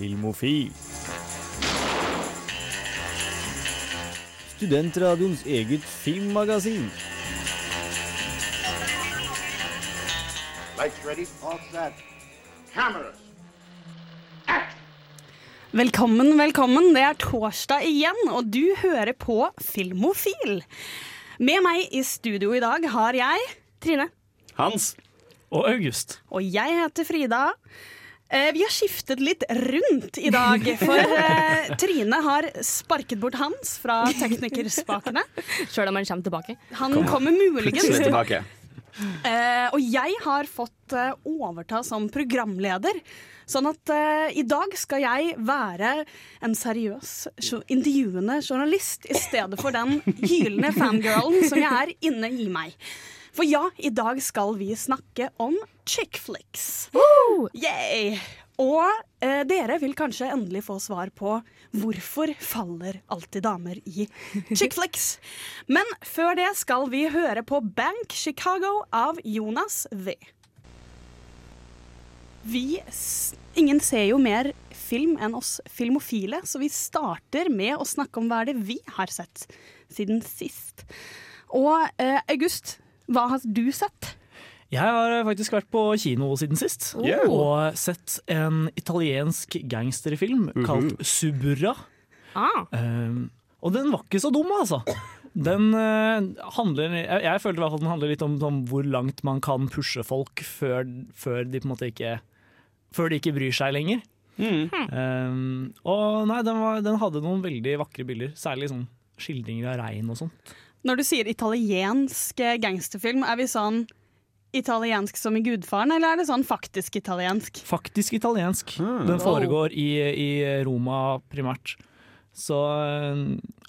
Filmofil. Studentradioens eget filmmagasin. Lights ready, all set. Cameras. Velkommen, velkommen. Det er torsdag igjen, og du hører på Filmofil. Med meg i studio i dag har jeg Trine. Hans. Og August. Og jeg heter Frida. Eh, Vi har skiftet litt rundt i dag, for eh, Trine har sparket bort Hans fra teknikerspakene. Sjøl om han kommer tilbake. Han kommer muligens tilbake. Eh, og jeg har fått eh, overta som programleder. Sånn at i dag skal jeg være en seriøs, intervjuende journalist i stedet for den hylende fangirlen som jeg er inne i meg. For ja, i dag skal vi snakke om chick flicks. Yay! Og eh, dere vil kanskje endelig få svar på hvorfor faller alltid damer i chick flicks. Men før det skal vi høre på Bank Chicago av Jonas V. Vi Ingen ser jo mer film enn oss filmofile, så vi starter med å snakke om hva er det vi har sett siden sist. Og eh, August, hva har du sett? Jeg har faktisk vært på kino siden sist. Yeah. Og sett en italiensk gangsterfilm kalt Suburra. Ah, Um, og den var ikke så dum, altså. Den uh, handler jeg, jeg følte i hvert fall den handler litt om, om hvor langt man kan pushe folk før, før de på en måte ikke Før de ikke bryr seg lenger. Mm. Um, og nei, den, var, den hadde noen veldig vakre bilder, særlig sånn skildringer av regn og sånn. Når du sier italiensk gangsterfilm, er vi sånn italiensk som i Gudfaren, eller er det sånn faktisk italiensk? Faktisk italiensk. Ah. Den foregår i, i Roma primært. Så,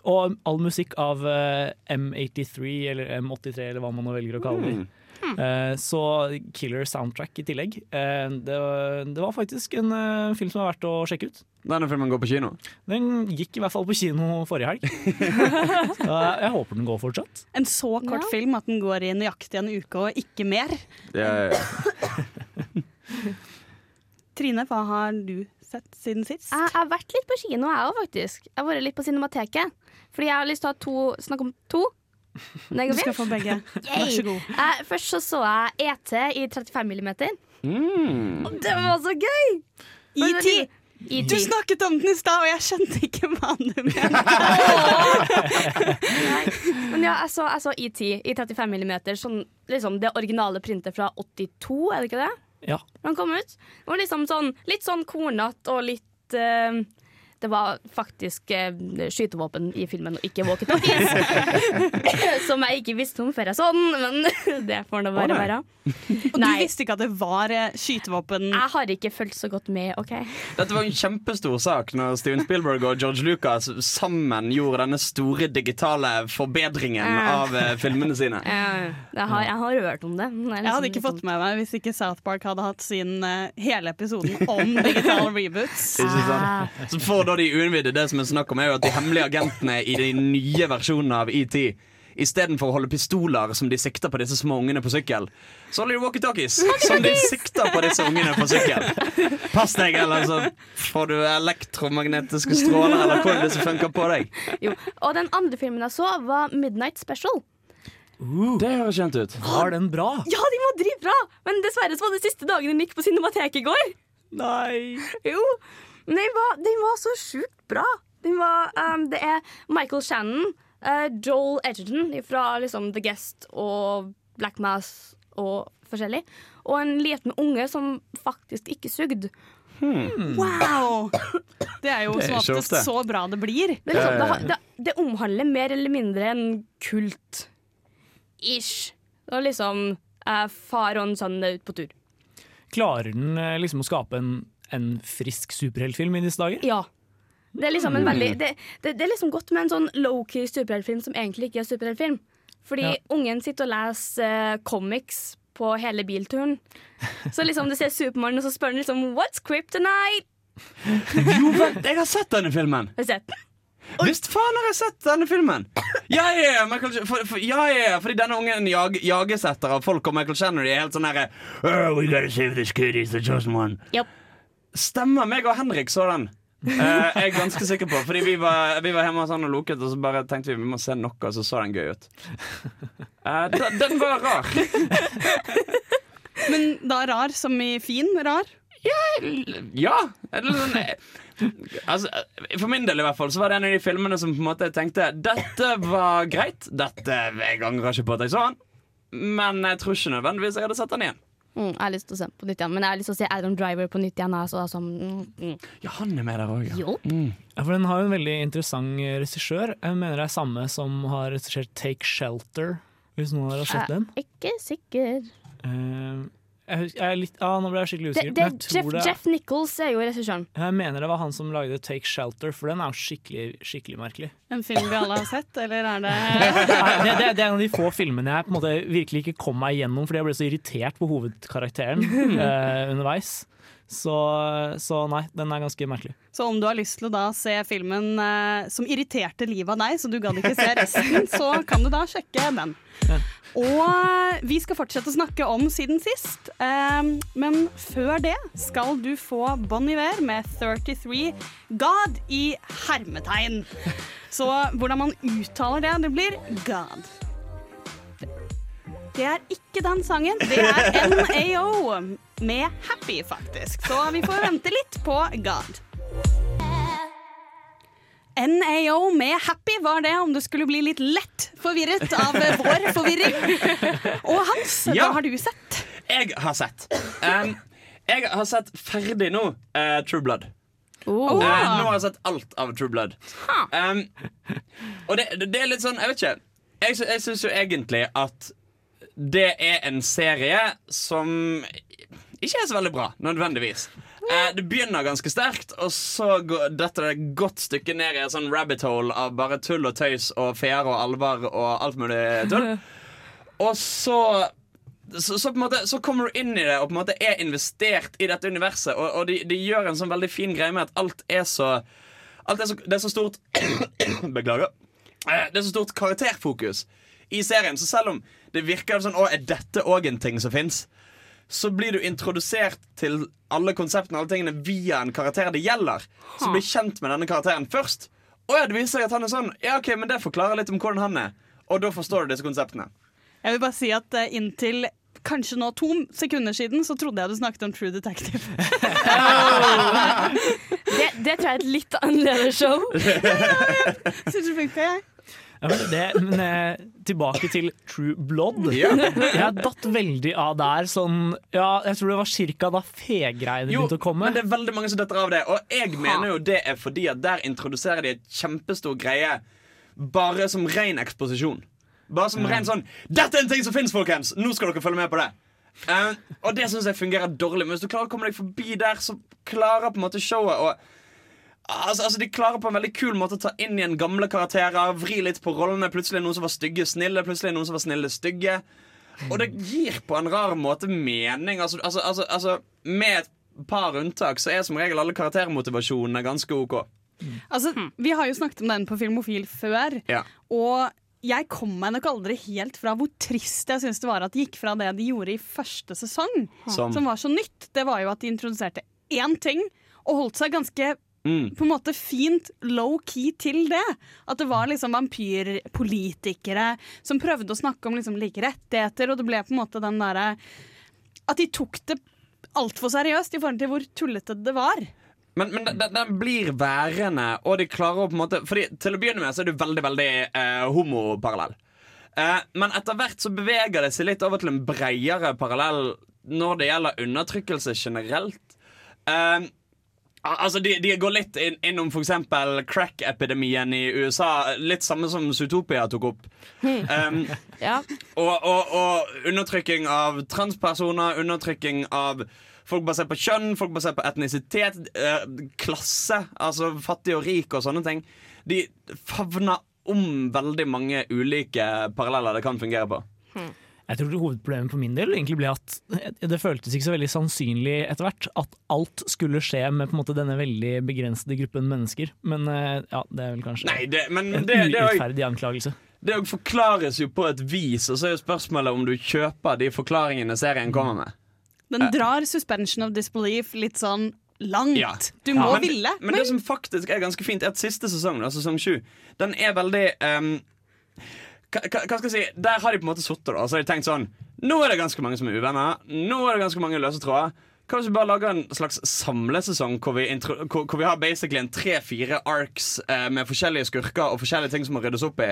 og all musikk av eh, M83 eller M83 eller hva man nå velger å kalle det. Eh, Så killer soundtrack i tillegg. Eh, Det, var- det var faktisk en eh, film som er verdt å sjekke ut. Denne filmen går på kino. Den gikk i hvert fall på kino forrige helg. Så jeg håper den går fortsatt. En så kort Ja. film at den går i nøyaktig en uke og ikke mer. Det er, Trine, hva har du sett siden sist? jeg jeg har vært litt på kino, jeg òg, faktisk. Jeg har vært litt på Cinemateket. Fordi jeg har lyst til å ha to, snakke om to. Det Du skal få begge. Vær så god. Eh, først så så jeg ET i 35 millimeter. mm. Det var så gøy! ET! ET. Du snakket om den i stad, og jeg skjønte ikke hva du mente. Men ja, jeg så, jeg så ET i 35 millimeter. Sånn, liksom det originale printet fra 82, er det ikke det? Ja. Den kom ut. Det var liksom sånn, litt sånn kornete og litt eh, Det var faktisk eh, skytevåpen i filmen, og ikke walkietalkies. Som jeg ikke visste om før jeg så den, men det får nå bare være. Og du visste ikke at det var eh, skytevåpen Jeg har ikke fulgt så godt med, OK? Dette var en kjempestor sak når Steven Spielberg og George Lucas sammen gjorde denne store digitale forbedringen av eh, filmene sine. Jeg, jeg, har, jeg har hørt om det. Det er Jeg liksom hadde ikke fått med meg hvis ikke South Park hadde hatt sin eh, hele episoden om digitale reboots. Ikke sant? Så for da de uinnvidde, det som er snakk om, er jo at de hemmelige agentene i de nye versjonene av ET Istedenfor å holde pistoler som de sikter på disse små ungene på sykkel, så holder de walkietalkies som de sikter på disse ungene på sykkel. Pass deg, eller så får du elektromagnetiske stråler, eller hva er det som funker på deg. Jo. Og den andre filmen jeg så, var Midnight Special. Det høres kjent ut. Var den bra? Ja, de var dritbra! Men dessverre så var det siste dagen den gikk på Cinemateket i går. Nei. Jo, den var, den var så sjukt bra. Den var, um, det er Michael Shannon, uh, Joel Edgerton fra liksom The Guest og Black Mass og forskjellig. Og en liten unge som faktisk ikke sugde. Wow! Det er jo Det er som oftest ofte. så bra det blir. Det, liksom, det, har- det, det omhandler mer eller mindre en kult. Ish. Og liksom uh, far og en sønn er ute på tur. Klarer den eh, liksom å skape en, en frisk superheltfilm i disse dager? Ja. Det er liksom en veldig Det, det, det er liksom godt med en sånn low-key superheltfilm som egentlig ikke er superheltfilm. Fordi Ja. ungen sitter og leser uh, comics på hele bilturen. Så liksom du ser Supermann, og så spør han liksom What's kryptonite? Jo, vent, jeg har sett denne filmen! Har du sett den? Visst faen har jeg sett denne filmen! Ja, ja, ja, Michael, for, for, ja, ja, ja, fordi denne ungen jag, jages etter av folk, og Michael Shannon er helt sånn herre oh, We gotta save this kid, he's the chosen one. Japp. Stemmer, meg og Henrik så den. Uh, jeg er ganske sikker på Fordi vi var, vi var hjemme hos han og loket, og så bare tenkte vi vi må se noe, og så så den gøy ut. Uh, den, den var rar. Men da rar som i fin rar? Ja. Eller sånn, eh, altså, for min del i hvert fall Så var det en av de filmene som på en måte tenkte Dette var greit. Dette, Jeg angrer ikke på at jeg så den, men jeg tror ikke nødvendigvis jeg hadde sett den igjen. Mm, jeg har lyst til å se den på nytt igjen, men jeg har lyst til å se Adam Driver på nytt igjen. Altså, altså, mm, mm. Ja, han er med der òg, ja. Jo. Ja, for Den har jo en veldig interessant regissør. Jeg mener det er samme som har regissert Take Shelter, hvis noen har sett den. Jeg er ikke sikker. Eh, jeg, husker, jeg er litt, ah, nå ble jeg skikkelig usikker. det, det, jeg, Jeff, det, Jeff Nichols er jo regissøren. jeg mener det var han som lagde Take Shelter, for den er jo skikkelig, skikkelig merkelig. En film vi alle har sett, eller er det Nei, det, det, det er en av de få filmene jeg på en måte virkelig ikke kom meg gjennom fordi jeg ble så irritert på hovedkarakteren eh, underveis. Så, så nei, den er ganske merkelig. Så om du har lyst til å da se filmen eh, som irriterte livet av deg, så du gadd ikke se resten, så kan du da sjekke den. Og eh, vi skal fortsette å snakke om siden sist, eh, men før det skal du få Bon Iver med 33 God i hermetegn. Så hvordan man uttaler det, det blir God. Det er ikke den sangen. Det er NAO med Happy, faktisk. Så vi får vente litt på God. NAO med Happy var det, om du skulle bli litt lett forvirret av vår forvirring. Og Hans, Ja. hva har du sett? Jeg har sett. Um, jeg har sett ferdig nå uh, True Blood. Oh. Uh, nå har jeg sett alt av True Blood. Um, og det, det, er litt sånn, jeg vet ikke. Jeg, jeg syns jo egentlig at det er en serie som ikke er så veldig bra, nødvendigvis. Eh, det begynner ganske sterkt, og så går dette et godt stykke ned i en sånn rabbit hole av bare tull og tøys og feer og alvor og alt mulig tull. Og så så, så måte Så kommer du inn i det og på en måte er investert i dette universet. Og, og de, de gjør en sånn veldig fin greie med at alt er så Alt er så, Det er så stort Beklager. Eh, Det er så stort karakterfokus i serien. Så selv om det virker sånn Å, er dette òg en ting som fins? Så blir du introdusert til alle konseptene alle tingene via en karakter det gjelder. Så blir kjent med denne karakteren først. Å ja, det viser seg at han er sånn. Ja, ok, men Det forklarer litt om hvordan han er. Og da forstår du disse konseptene. Jeg vil bare si at uh, inntil kanskje nå to sekunder siden så trodde jeg du snakket om True Detective. Det, det tror jeg er et litt annerledes show. Syns du funka, jeg? Ja, men det, men eh, tilbake til True Blood. Jeg datt veldig av der. Sånn, ja, jeg tror det var cirka da fegreiene begynte å komme. men det er veldig mange som detter av det. Og jeg mener jo det er fordi at der introduserer de et kjempestor greie bare som ren eksposisjon. Bare som ren sånn 'Dette er en ting som fins, folkens! Nå skal dere følge med på det!' Eh, og det syns jeg fungerer dårlig. Men hvis du klarer å komme deg forbi der, så klarer på en måte showet å Altså, altså De klarer på en veldig kul måte å ta inn igjen gamle karakterer, vri litt på rollene. Plutselig noen som var stygge, snille. Plutselig noen som var snille, stygge. Og det gir på en rar måte mening. Altså, altså, altså, altså Med et par unntak så er som regel alle karaktermotivasjonene ganske OK. Altså, Vi har jo snakket om den på Filmofil før, Ja. og jeg kom meg nok aldri helt fra hvor trist jeg syns det var at de gikk fra det de gjorde i første sesong, Som- som var så nytt. Det var jo at de introduserte én ting, og holdt seg ganske Mm. på en måte fint low-key til det. At det var liksom vampyrpolitikere som prøvde å snakke om liksom like rettigheter, og det ble på en måte den derre At de tok det altfor seriøst i forhold til hvor tullete det var. Men, men den, blir værende, og de klarer å på en måte Fordi Til å begynne med så er du veldig veldig eh, homoparallell. Eh, men etter hvert så beveger det seg litt over til en bredere parallell når det gjelder undertrykkelse generelt. Eh, altså de, de går litt inn, innom f.eks. crack-epidemien i USA. Litt samme som Zootopia tok opp. Um, Ja. og, og, og undertrykking av transpersoner, undertrykking av folk basert på kjønn, folk basert på etnisitet, eh, klasse, altså fattig og rik og sånne ting. De favner om veldig mange ulike paralleller det kan fungere på. Jeg tror hovedproblemet på min del egentlig ble at det føltes ikke så veldig sannsynlig etter hvert at alt skulle skje med på en måte denne veldig begrensede gruppen mennesker. Men eh, ja, det er vel kanskje Nei, det, men en det, det, er urettferdig anklagelse. det òg forklares jo på et vis, og så er jo spørsmålet om du kjøper de forklaringene serien kommer med. Den drar suspension of disbelief litt sånn langt. Ja. Du må men, ville. Men, det som faktisk er ganske fint, er at siste sesong, da, sesong sju, den er veldig ehm, hva, skal jeg si? Der har de på en måte sittet og så har de tenkt sånn Nå er det ganske mange som er uvenner. Nå er det ganske mange løse tråder. Hva vi bare lager en slags samlesesong hvor vi, intro, hvor, hvor vi har basically en tre-fire arcs eh, med forskjellige skurker og forskjellige ting som må ryddes opp i?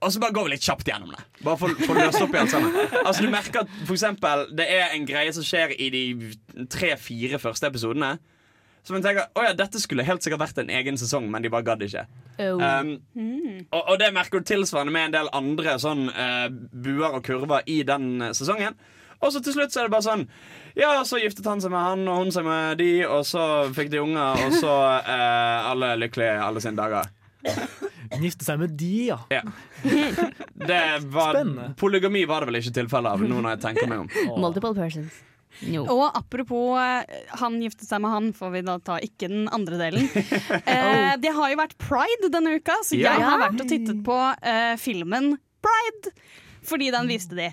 Og så bare går vi litt kjapt gjennom det. Bare for, for å løse opp i alt sammen. Altså Du merker at for eksempel, det er en greie som skjer i de tre-fire første episodene. Så man tenker oh ja, dette skulle helt sikkert vært en egen sesong, men de bare gadd ikke. Oh. Um, og, og det merker du tilsvarende med en del andre sånn uh, buer og kurver i den sesongen. Og så til slutt så er det bare sånn Ja, så giftet han seg med han, og hun seg med de, og så fikk de unger, og så uh, alle lykkelige alle sine dager. Gifte seg med de, ja. Ja. Det var, Spennende. polygami var det vel ikke tilfelle av, nå når jeg tenker meg om. Multiple persons. No. Og apropos eh, han giftet seg med han, får vi da ta ikke den andre delen. Eh, det har jo vært pride denne uka, så Ja. jeg har vært og tittet på eh, filmen Pride. Fordi den viste de.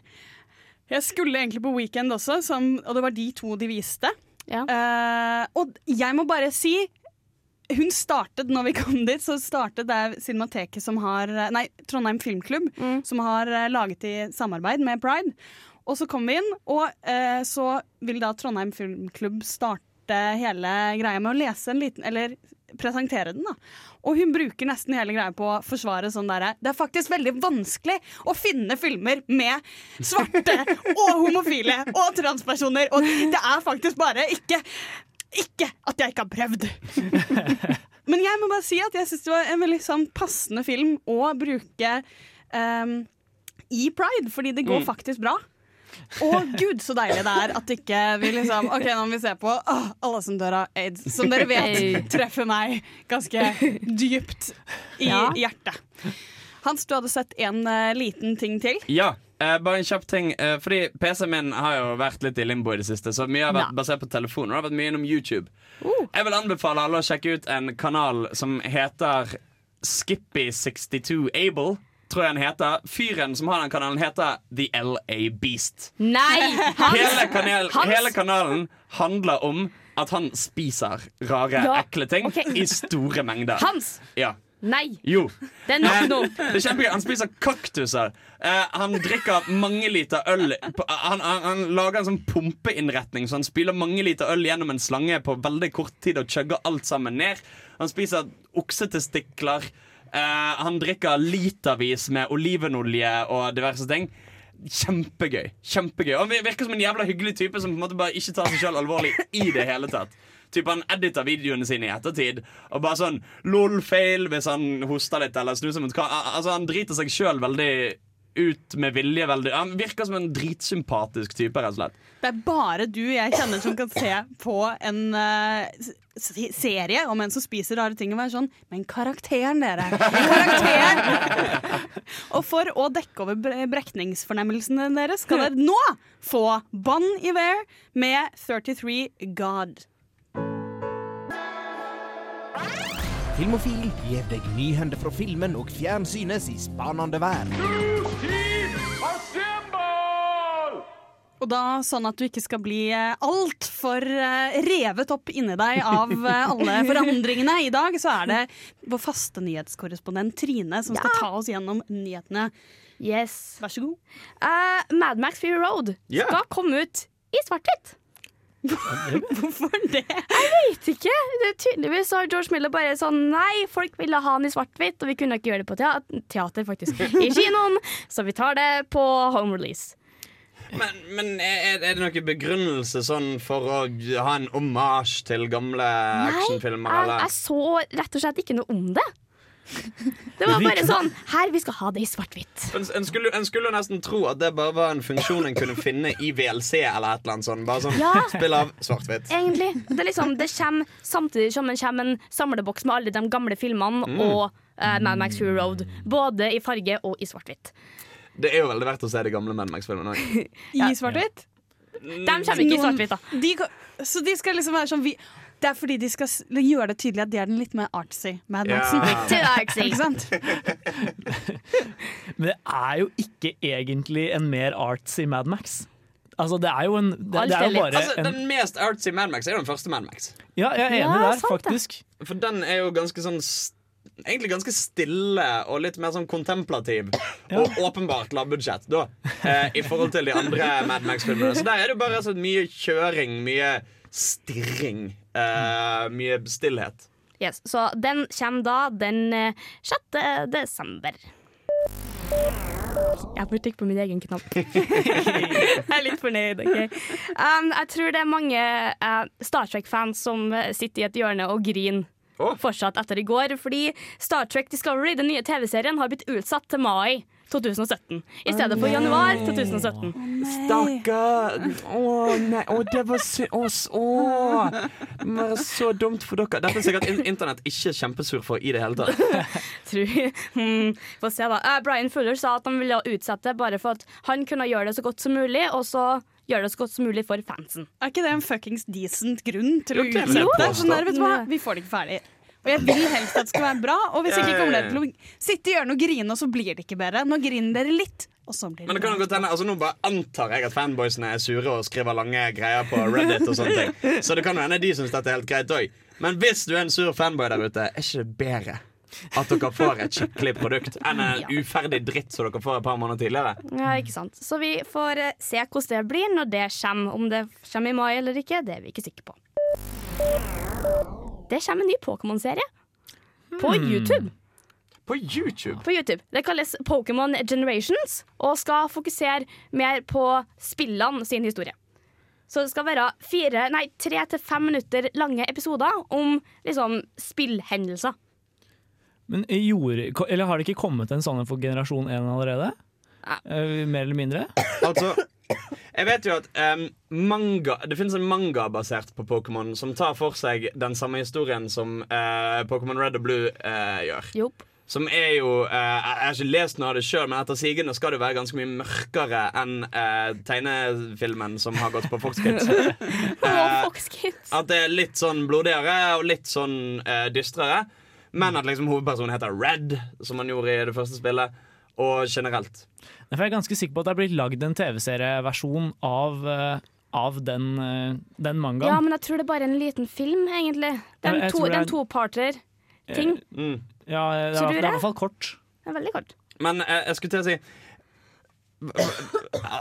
Jeg skulle egentlig på Weekend også, som, og det var de to de viste. Ja. Uh, og jeg må bare si hun startet, når vi kom dit, så startet det Cinemateket som har Nei, Trondheim Filmklubb, som har laget i samarbeid med Pride. Og så kom vi inn, og eh, så vil da Trondheim Filmklubb starte hele greia med å lese en liten Eller presentere den, da. Og hun bruker nesten hele greia på å forsvare sånn derre Det er faktisk veldig vanskelig å finne filmer med svarte og homofile og transpersoner, og det er faktisk bare ikke ikke at jeg ikke har prøvd. Men jeg må bare si at jeg syns det var en veldig sånn passende film å bruke um, i pride, fordi det går faktisk bra. Og gud, så deilig det er at ikke vi liksom OK, nå må vi se på å, alle som dør av aids. Som dere vet treffer meg ganske dypt i Ja. hjertet. Hans, du hadde sett en uh, liten ting til. Ja, Uh, bare en kjapp ting. Uh, fordi PC-en min har jo vært litt i limbo i det siste, så mye har vært Ja. basert på telefonen. Og det har vært mye innom YouTube. Jeg vil anbefale alle å sjekke ut en kanal som heter Skippy62able. Tror jeg han heter Fyren som har den kanalen, heter The LA Beast. Nei! Hans! Hele, kanel, Hans? hele kanalen handler om at han spiser rare, Ja, ekle ting okay. i store mengder. Hans! Ja. Nei! Jo. Det er nok Eh, nå. det er kjempegøy. Han spiser kaktuser. Eh, han drikker mange liter øl. Han, han, han lager en sånn pumpeinnretning, så han spyler mange liter øl gjennom en slange på veldig kort tid og chugger alt sammen ned. Han spiser oksetestikler. Eh, han drikker litervis med olivenolje og diverse ting. Kjempegøy. kjempegøy Og virker som en jævla hyggelig type som på en måte bare ikke tar seg selv alvorlig i det hele tatt. Typ Han editer videoene sine i ettertid og bare sånn lol-fail hvis han hoster litt eller snuser mot hva. Altså Han driter seg sjøl veldig ut med vilje. Veldig. Han virker som en dritsympatisk type, rett og slett. Det er bare du jeg kjenner som kan se på en uh, serie om en som spiser rare ting og være sånn Men karakteren, dere! Karakteren! og for å dekke over brekningsfornemmelsene deres, skal dere nå få Bon Iver med 33 God. Filmofil gir deg nyhender fra filmen og fjernsynets i spanende verden. Og da sånn at du ikke skal bli altfor revet opp inni deg av eh, alle forandringene. I dag så er det vår faste nyhetskorrespondent Trine som skal ta oss gjennom nyhetene. Yes. Vær så god. Uh, Mad Max Fury Road yeah. skal komme ut i svart-hvitt. Hvorfor det? Jeg Vet ikke. Det tydeligvis har George Miller bare sånn Nei, folk ville ha han i svart-hvitt, og vi kunne ikke gjøre det på teater, teater faktisk, i kinoen, så vi tar det på home release. Men, men er, er det noen begrunnelse sånn for å ha en omasj til gamle actionfilmer? jeg, jeg så rett og slett ikke noe om det. Det var bare sånn Her, vi skal ha det i svart-hvitt. En, en, skulle, en skulle nesten tro at det bare var en funksjon en kunne finne i VLC eller et eller annet sånt. Bare sånn, Ja. Spill av svart-hvitt. Egentlig. Det, er liksom, det kommer samtidig som det kommer en samleboks med alle de gamle filmene og uh, Mad Max Fury Road. Både i farge og i svart-hvitt. Det er jo veldig verdt å se de gamle Mad Max-filmene òg. I svart-hvitt? De kommer ikke i svart-hvitt, da. De, så de skal liksom være sånn vi, Det er fordi de skal gjøre det tydelig at de er den litt mer artsy Mad Maxen. Ja. Ikke sant? Men det er jo ikke egentlig en mer artsy Mad Max. Altså, det er jo en Det, det er jo bare Altså, en Den mest artsy Mad Max er jo den første Mad Max. Ja, jeg er enig Ja, der, faktisk. det. For den er jo ganske sånn Egentlig ganske stille og litt mer sånn kontemplativ. Og åpenbart lavbudsjett, da. Eh, I forhold til de andre Mad Max-filmene. Så der er det bare altså, mye kjøring, mye stirring. Eh, mye stillhet. Yes, så den kommer da den eh, 6. desember. Jeg får trykke på min egen knapp. jeg er litt fornøyd. ok? Um, jeg tror det er mange uh, Star Trek-fans som eh, sitter i et hjørne og griner Å. fortsatt etter i går, fordi Star Trek Discovery, den nye TV-serien, har blitt utsatt til mai 2017 i stedet for januar 2017. Stakkar! Å nei, å, det var sy... Å. Så dumt for dere. Dette er sikkert internett ikke kjempesur for i det hele tatt. Tror, hmm, Få se, da. Uh, Brian Fuller sa at han ville utsette bare for at han kunne gjøre det så godt som mulig, og så gjøre det så godt som mulig for fansen. Er ikke det en fuckings decent grunn til å det utsette? Sånn der, vet du hva? Vi får det ikke ferdig. Og jeg vil helst at det skal være bra, og hvis ikke kommer dere til å sitte i hjørnet og grine, og så blir det ikke bedre. Nå griner dere litt, og så blir Men det det kan godt hende, altså Nå bare antar jeg at fanboysene er sure og skriver lange greier på Reddit. og sånne ting Så det kan hende de syns dette er helt greit òg. Men hvis du er en sur fanboy der ute, er ikke det bedre at dere får et skikkelig produkt enn en uferdig dritt som dere får et par måneder tidligere? Ja, ikke sant? Så vi får eh, se hvordan det blir når det kommer. Om det kommer i mai eller ikke, det er vi ikke sikre på. Det kommer en ny Pokémon-serie. På YouTube. På YouTube? på YouTube. Det kalles Pokémon Generations og skal fokusere mer på spillene sin historie. Så det skal være fire, nei, tre til fem minutter lange episoder om liksom spillhendelser. Men gjorde, eller har det ikke kommet en sånn for generasjon 1 allerede? Ja. Eh, mer eller mindre? Altså, jeg vet jo at um, manga Det finnes en manga basert på Pokémon som tar for seg den samme historien som uh, Pokémon Red og Blue uh, gjør. Jopp. Som er jo uh, Jeg har ikke lest noe av det sjøl, men etter sigende skal det være ganske mye mørkere enn uh, tegnefilmen som har gått på Fox Kids. uh, Fox Kids. At det er litt sånn blodigere og litt sånn eh, dystrere. Men at liksom hovedpersonen heter Red, som han gjorde i det første spillet. Og generelt. Derfor er jeg ganske sikker på at det er blitt lagd en TV-serieversjon av, eh, av den, den, mangaen. Ja, men jeg tror det er bare en liten film, egentlig. Det er Jeg- jeg en, to, tror det det er er- en toparter-ting. Mm. Ja, det, er, det er i hvert fall kort. Det er veldig kort. Men jeg, jeg skulle til å si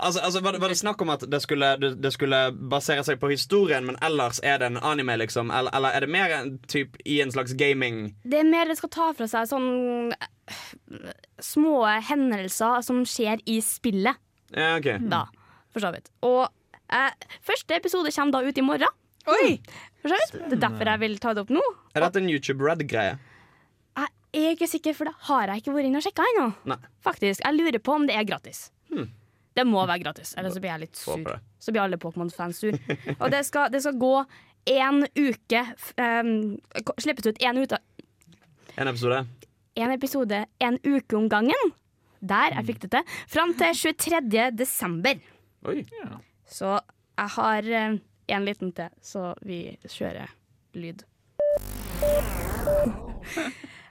Altså, altså var, det, var det snakk om at det skulle, det, skulle basere seg på historien, men ellers er det en anime, liksom? Eller, eller er det mer en typ i en slags gaming Det er mer det skal ta fra seg sånn små hendelser som skjer i spillet. Ja, ok da, for så vidt. Og eh, første episode kommer da ut i morgen. Oi! For så vidt. Det er derfor jeg vil ta det opp nå. Er dette en YouTube Red-greie? Jeg er ikke sikker, for det har jeg ikke vært inne og sjekka ennå. Faktisk. Jeg lurer på om det er gratis. Det må være gratis, ellers så blir jeg litt sur. Så blir alle Pokémon-fans sur. Og det skal, det skal gå én uke um, Slippes ut én uke En episode? en episode en uke om gangen. Der jeg fikk det til. Fram til 23. desember. Oi. Så jeg har eh, en liten til, så vi kjører lyd.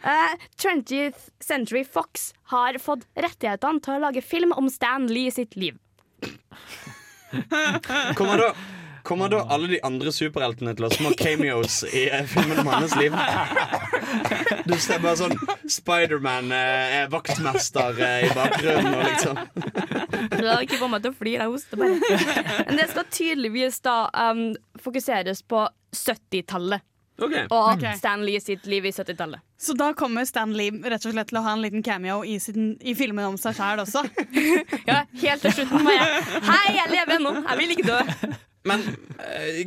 Eh, 20th Century Fox har fått rettighetene til å lage film om Stan Lee sitt liv. Kommer da, kommer da alle de andre superheltene til å ha små cameos i eh, filmen om hans liv? Du ser bare sånn Spiderman eh, er vaktmester eh, i bakgrunnen og liksom Det har ikke fått meg til å flire, jeg hoster bare. Men det skal tydeligvis da um, fokuseres på 70-tallet. Okay. Og Ok. Stan Lee sitt liv i 70-tallet. Så da kommer Stan Lee rett og slett til å ha en liten cameo i, sin, i filmen om seg sjæl også. Ja, helt til slutten bare Hei, jeg lever ennå! Jeg vil ikke dø. Men eh,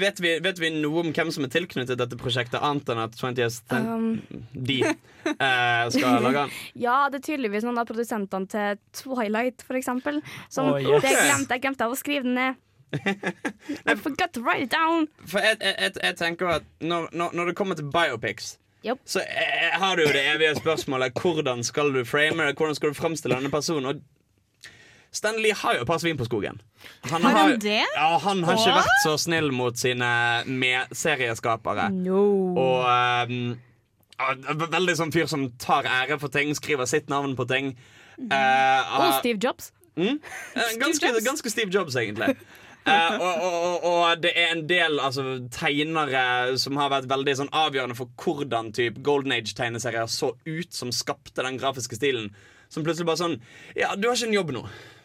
vet, vi, vet vi noe om hvem som er tilknyttet dette prosjektet, annet enn at 20th Cent- Um, de eh, skal lage den? Ja, det er tydeligvis noen av produsentene til Twilight, for eksempel. Som oh, yes. det glemte jeg glemte av å skrive den ned. I forgot to write it down. For jeg, jeg, jeg, jeg tenker at når, når, når det kommer til biopics Jopp. Så eh, har du jo det evige spørsmålet Hvordan skal du frame det? Hvordan skal du fremstille denne personen? Og Stanley har jo et par svin på skogen. Han Har han det? Ja, han har ikke vært så snill mot sine medserieskapere. Og ehm, veldig sånn fyr som tar ære for ting, skriver sitt navn på ting. Eh, Og ah, Steve Jobs. Eh, Ganske, ganske Steve Jobs, egentlig. Eh, og, og, og, det er en del altså, tegnere som har vært veldig sånn, avgjørende for hvordan typ, Golden Age-tegneserier så ut, som skapte den grafiske stilen. Som plutselig bare sånn Ja, du har ikke en jobb nå.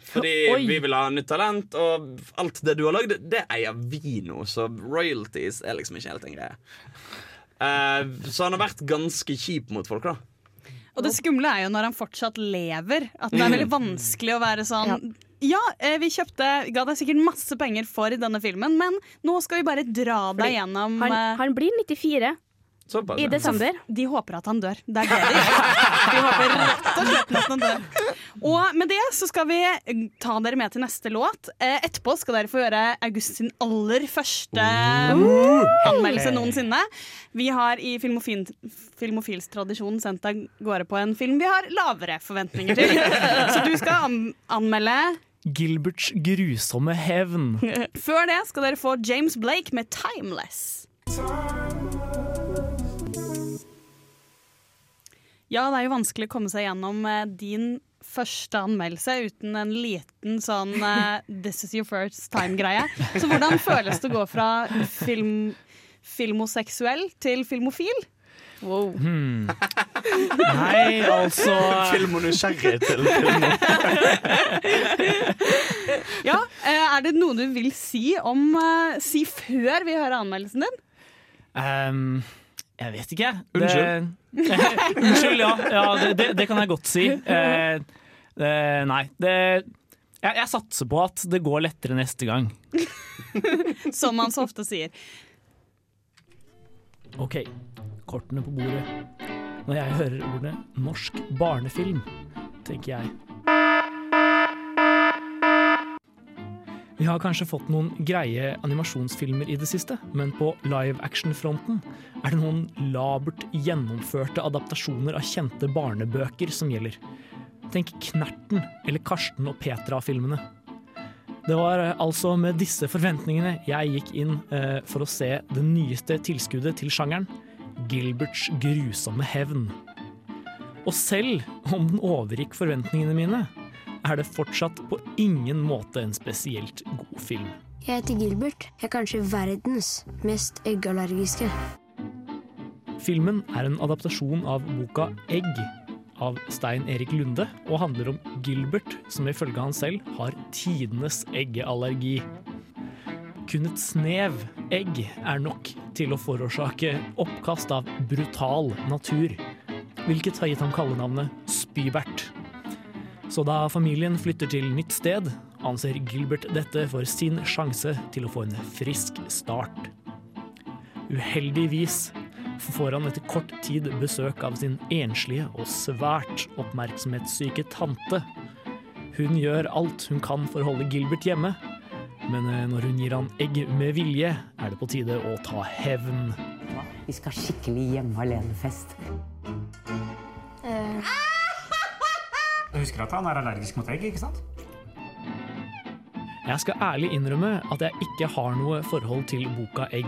Fordi Oi. vi vil ha nytt talent, og alt det du har lagd, det eier vi nå. Så royalties er liksom ikke helt en greie. Eh, så han har vært ganske kjip mot folk, da. Og det skumle er jo når han fortsatt lever. At det er veldig vanskelig å være sånn ja, eh, vi kjøpte, ga deg sikkert masse penger for denne filmen, men nå skal vi bare dra deg gjennom Han, eh, han blir 94 Såpass, i ja. desember. De håper at han dør. Det er det de gjør. De håper rett og slett at han dør. Og med det så skal vi ta dere med til neste låt. Eh, etterpå skal dere få høre August sin aller første anmeldelse noensinne. Vi har i Filmofil, Filmofils tradisjon sendt deg gårde på en film vi har lavere forventninger til. Så du skal an anmelde Gilberts grusomme hevn. Før det skal dere få James Blake med 'Timeless'. Ja, det er jo vanskelig å komme seg gjennom eh, din første anmeldelse uten en liten sånn uh, 'this is your first time'-greie. Så hvordan føles det å gå fra film, filmoseksuell til filmofil? Wow. Nei, altså Film og nysgjerrig til. Ja, eh, Er det noe du vil si om eh, Si før vi hører anmeldelsen din? Um, Jeg vet ikke. Unnskyld. Det, unnskyld, ja. ja det, det, det kan jeg godt si. Uh, eh, nei, det jeg, jeg satser på at det går lettere neste gang. Som man så ofte sier. OK, kortene på bordet. Når jeg hører ordet norsk barnefilm, tenker jeg Vi har kanskje fått noen greie animasjonsfilmer i det siste, men på live action-fronten er det noen labert gjennomførte adaptasjoner av kjente barnebøker som gjelder. Tenk Knerten eller Karsten og Petra-filmene. Det var eh, altså med disse forventningene jeg gikk inn eh, for å se det nyeste tilskuddet til sjangeren, Gilberts grusomme hevn. Og selv om den overgikk forventningene mine, er det fortsatt på ingen måte en spesielt god film. Jeg heter Gilbert. Jeg er kanskje verdens mest eggallergiske. Filmen er en adaptasjon av boka Egg av Stein Erik Lunde, og handler om Gilbert, som ifølge han selv har tidenes eggeallergi. Kun et snev egg er nok til å forårsake oppkast av brutal natur, hvilket har gitt ham kallenavnet Spybert. Så da familien flytter til nytt sted, anser Gilbert dette for sin sjanse til å få en frisk start. Uheldigvis får han etter kort tid besøk av sin enslige og svært oppmerksomhetssyke tante. Hun gjør alt hun kan for å holde Gilbert hjemme, men eh, når hun gir han egg med vilje, er det på tide å ta hevn. Vi skal ha skikkelig hjemme alene-fest. Du husker at han er allergisk mot egg, ikke sant? Jeg skal ærlig innrømme at jeg ikke har noe forhold til boka Egg.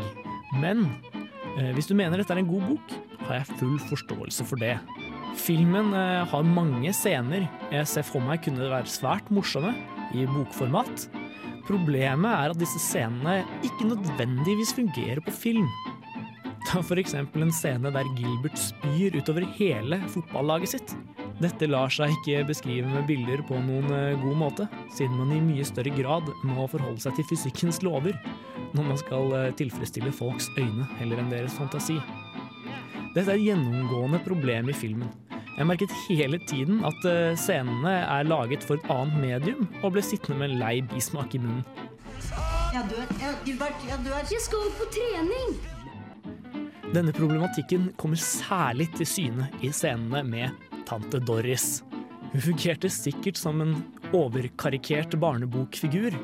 Men eh, hvis du mener dette er en god bok, har jeg full forståelse for det. Filmen eh, har mange scener jeg ser for meg kunne være svært morsomme i bokformat. Problemet er at disse scenene ikke nødvendigvis fungerer på film. Ta eksempel en scene der Gilbert spyr utover hele fotballaget sitt. Dette lar seg ikke beskrive med bilder på noen eh, god måte, siden man i mye større grad må forholde seg til fysikkens lover når man skal eh, tilfredsstille folks øyne heller enn deres fantasi. Dette er et gjennomgående problem i filmen. Jeg merket hele tiden at eh, scenene er laget for et annet medium, og ble sittende med en lei bismak i munnen. Jeg dør. Jeg, Gilbert, jeg dør. Jeg skal på trening! Denne problematikken kommer særlig til syne i scenene med tante Doris. Hun fungerte sikkert som en overkarikert barnebokfigur,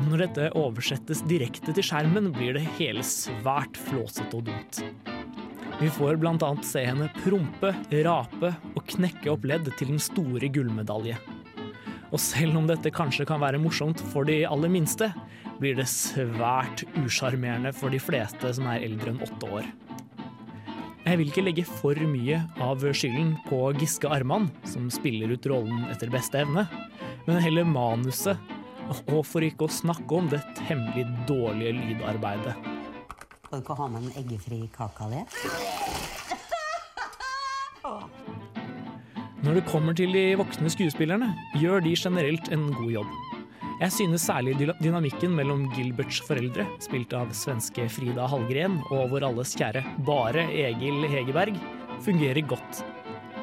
men når dette oversettes direkte til skjermen, blir det hele svært flåsete og dumt. Vi får annet se henne prompe, rape og knekke opp ledd til den store gullmedalje. Og selv om dette kanskje kan være morsomt for de aller minste, blir det svært usjarmerende for de fleste som er eldre enn åtte år. Jeg vil ikke legge for mye av skylden på Giske Arman, som spiller ut rollen etter beste evne, men heller manuset. Og for ikke å snakke om det temmelig dårlige lydarbeidet. Kan du ikke ha med en eggefri kakealé? Når det kommer til de voksne skuespillerne, gjør de generelt en god jobb. Jeg synes særlig dynamikken mellom Gilberts foreldre, spilt av svenske Frida Hallgren, og vår alles kjære bare Egil Hegerberg, fungerer godt.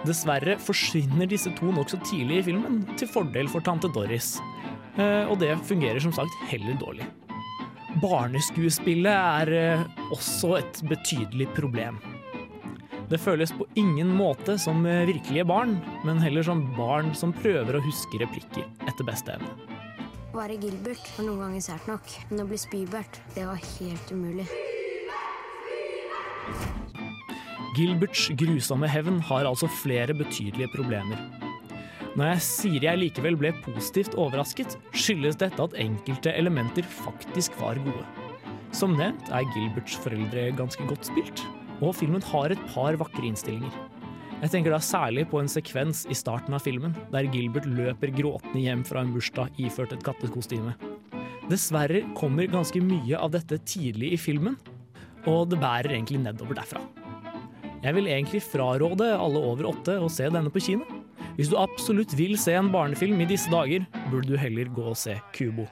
Dessverre forsvinner disse to nokså tidlig i filmen, til fordel for tante Doris. Eh, Og det fungerer som sagt heller dårlig. Barneskuespillet er eh, også et betydelig problem. Det føles på ingen måte som eh, virkelige barn, men heller som barn som prøver å huske replikker etter beste evne. Å være Gilbert var noen ganger sært nok, men å bli Spybert, det var helt umulig. Gilberts grusomme hevn har altså flere betydelige problemer. Når jeg sier jeg likevel ble positivt overrasket, skyldes dette at enkelte elementer faktisk var gode. Som nevnt er Gilberts foreldre ganske godt spilt, og filmen har et par vakre innstillinger. Jeg tenker da særlig på en sekvens i starten av filmen, der Gilbert løper gråtende hjem fra en bursdag iført et kattekostyme. Dessverre kommer ganske mye av dette tidlig i filmen, og det bærer egentlig nedover derfra. Jeg vil egentlig fraråde alle over åtte å se denne på kino. Hvis du absolutt vil se en barnefilm i disse dager, burde du heller gå og se Kubo.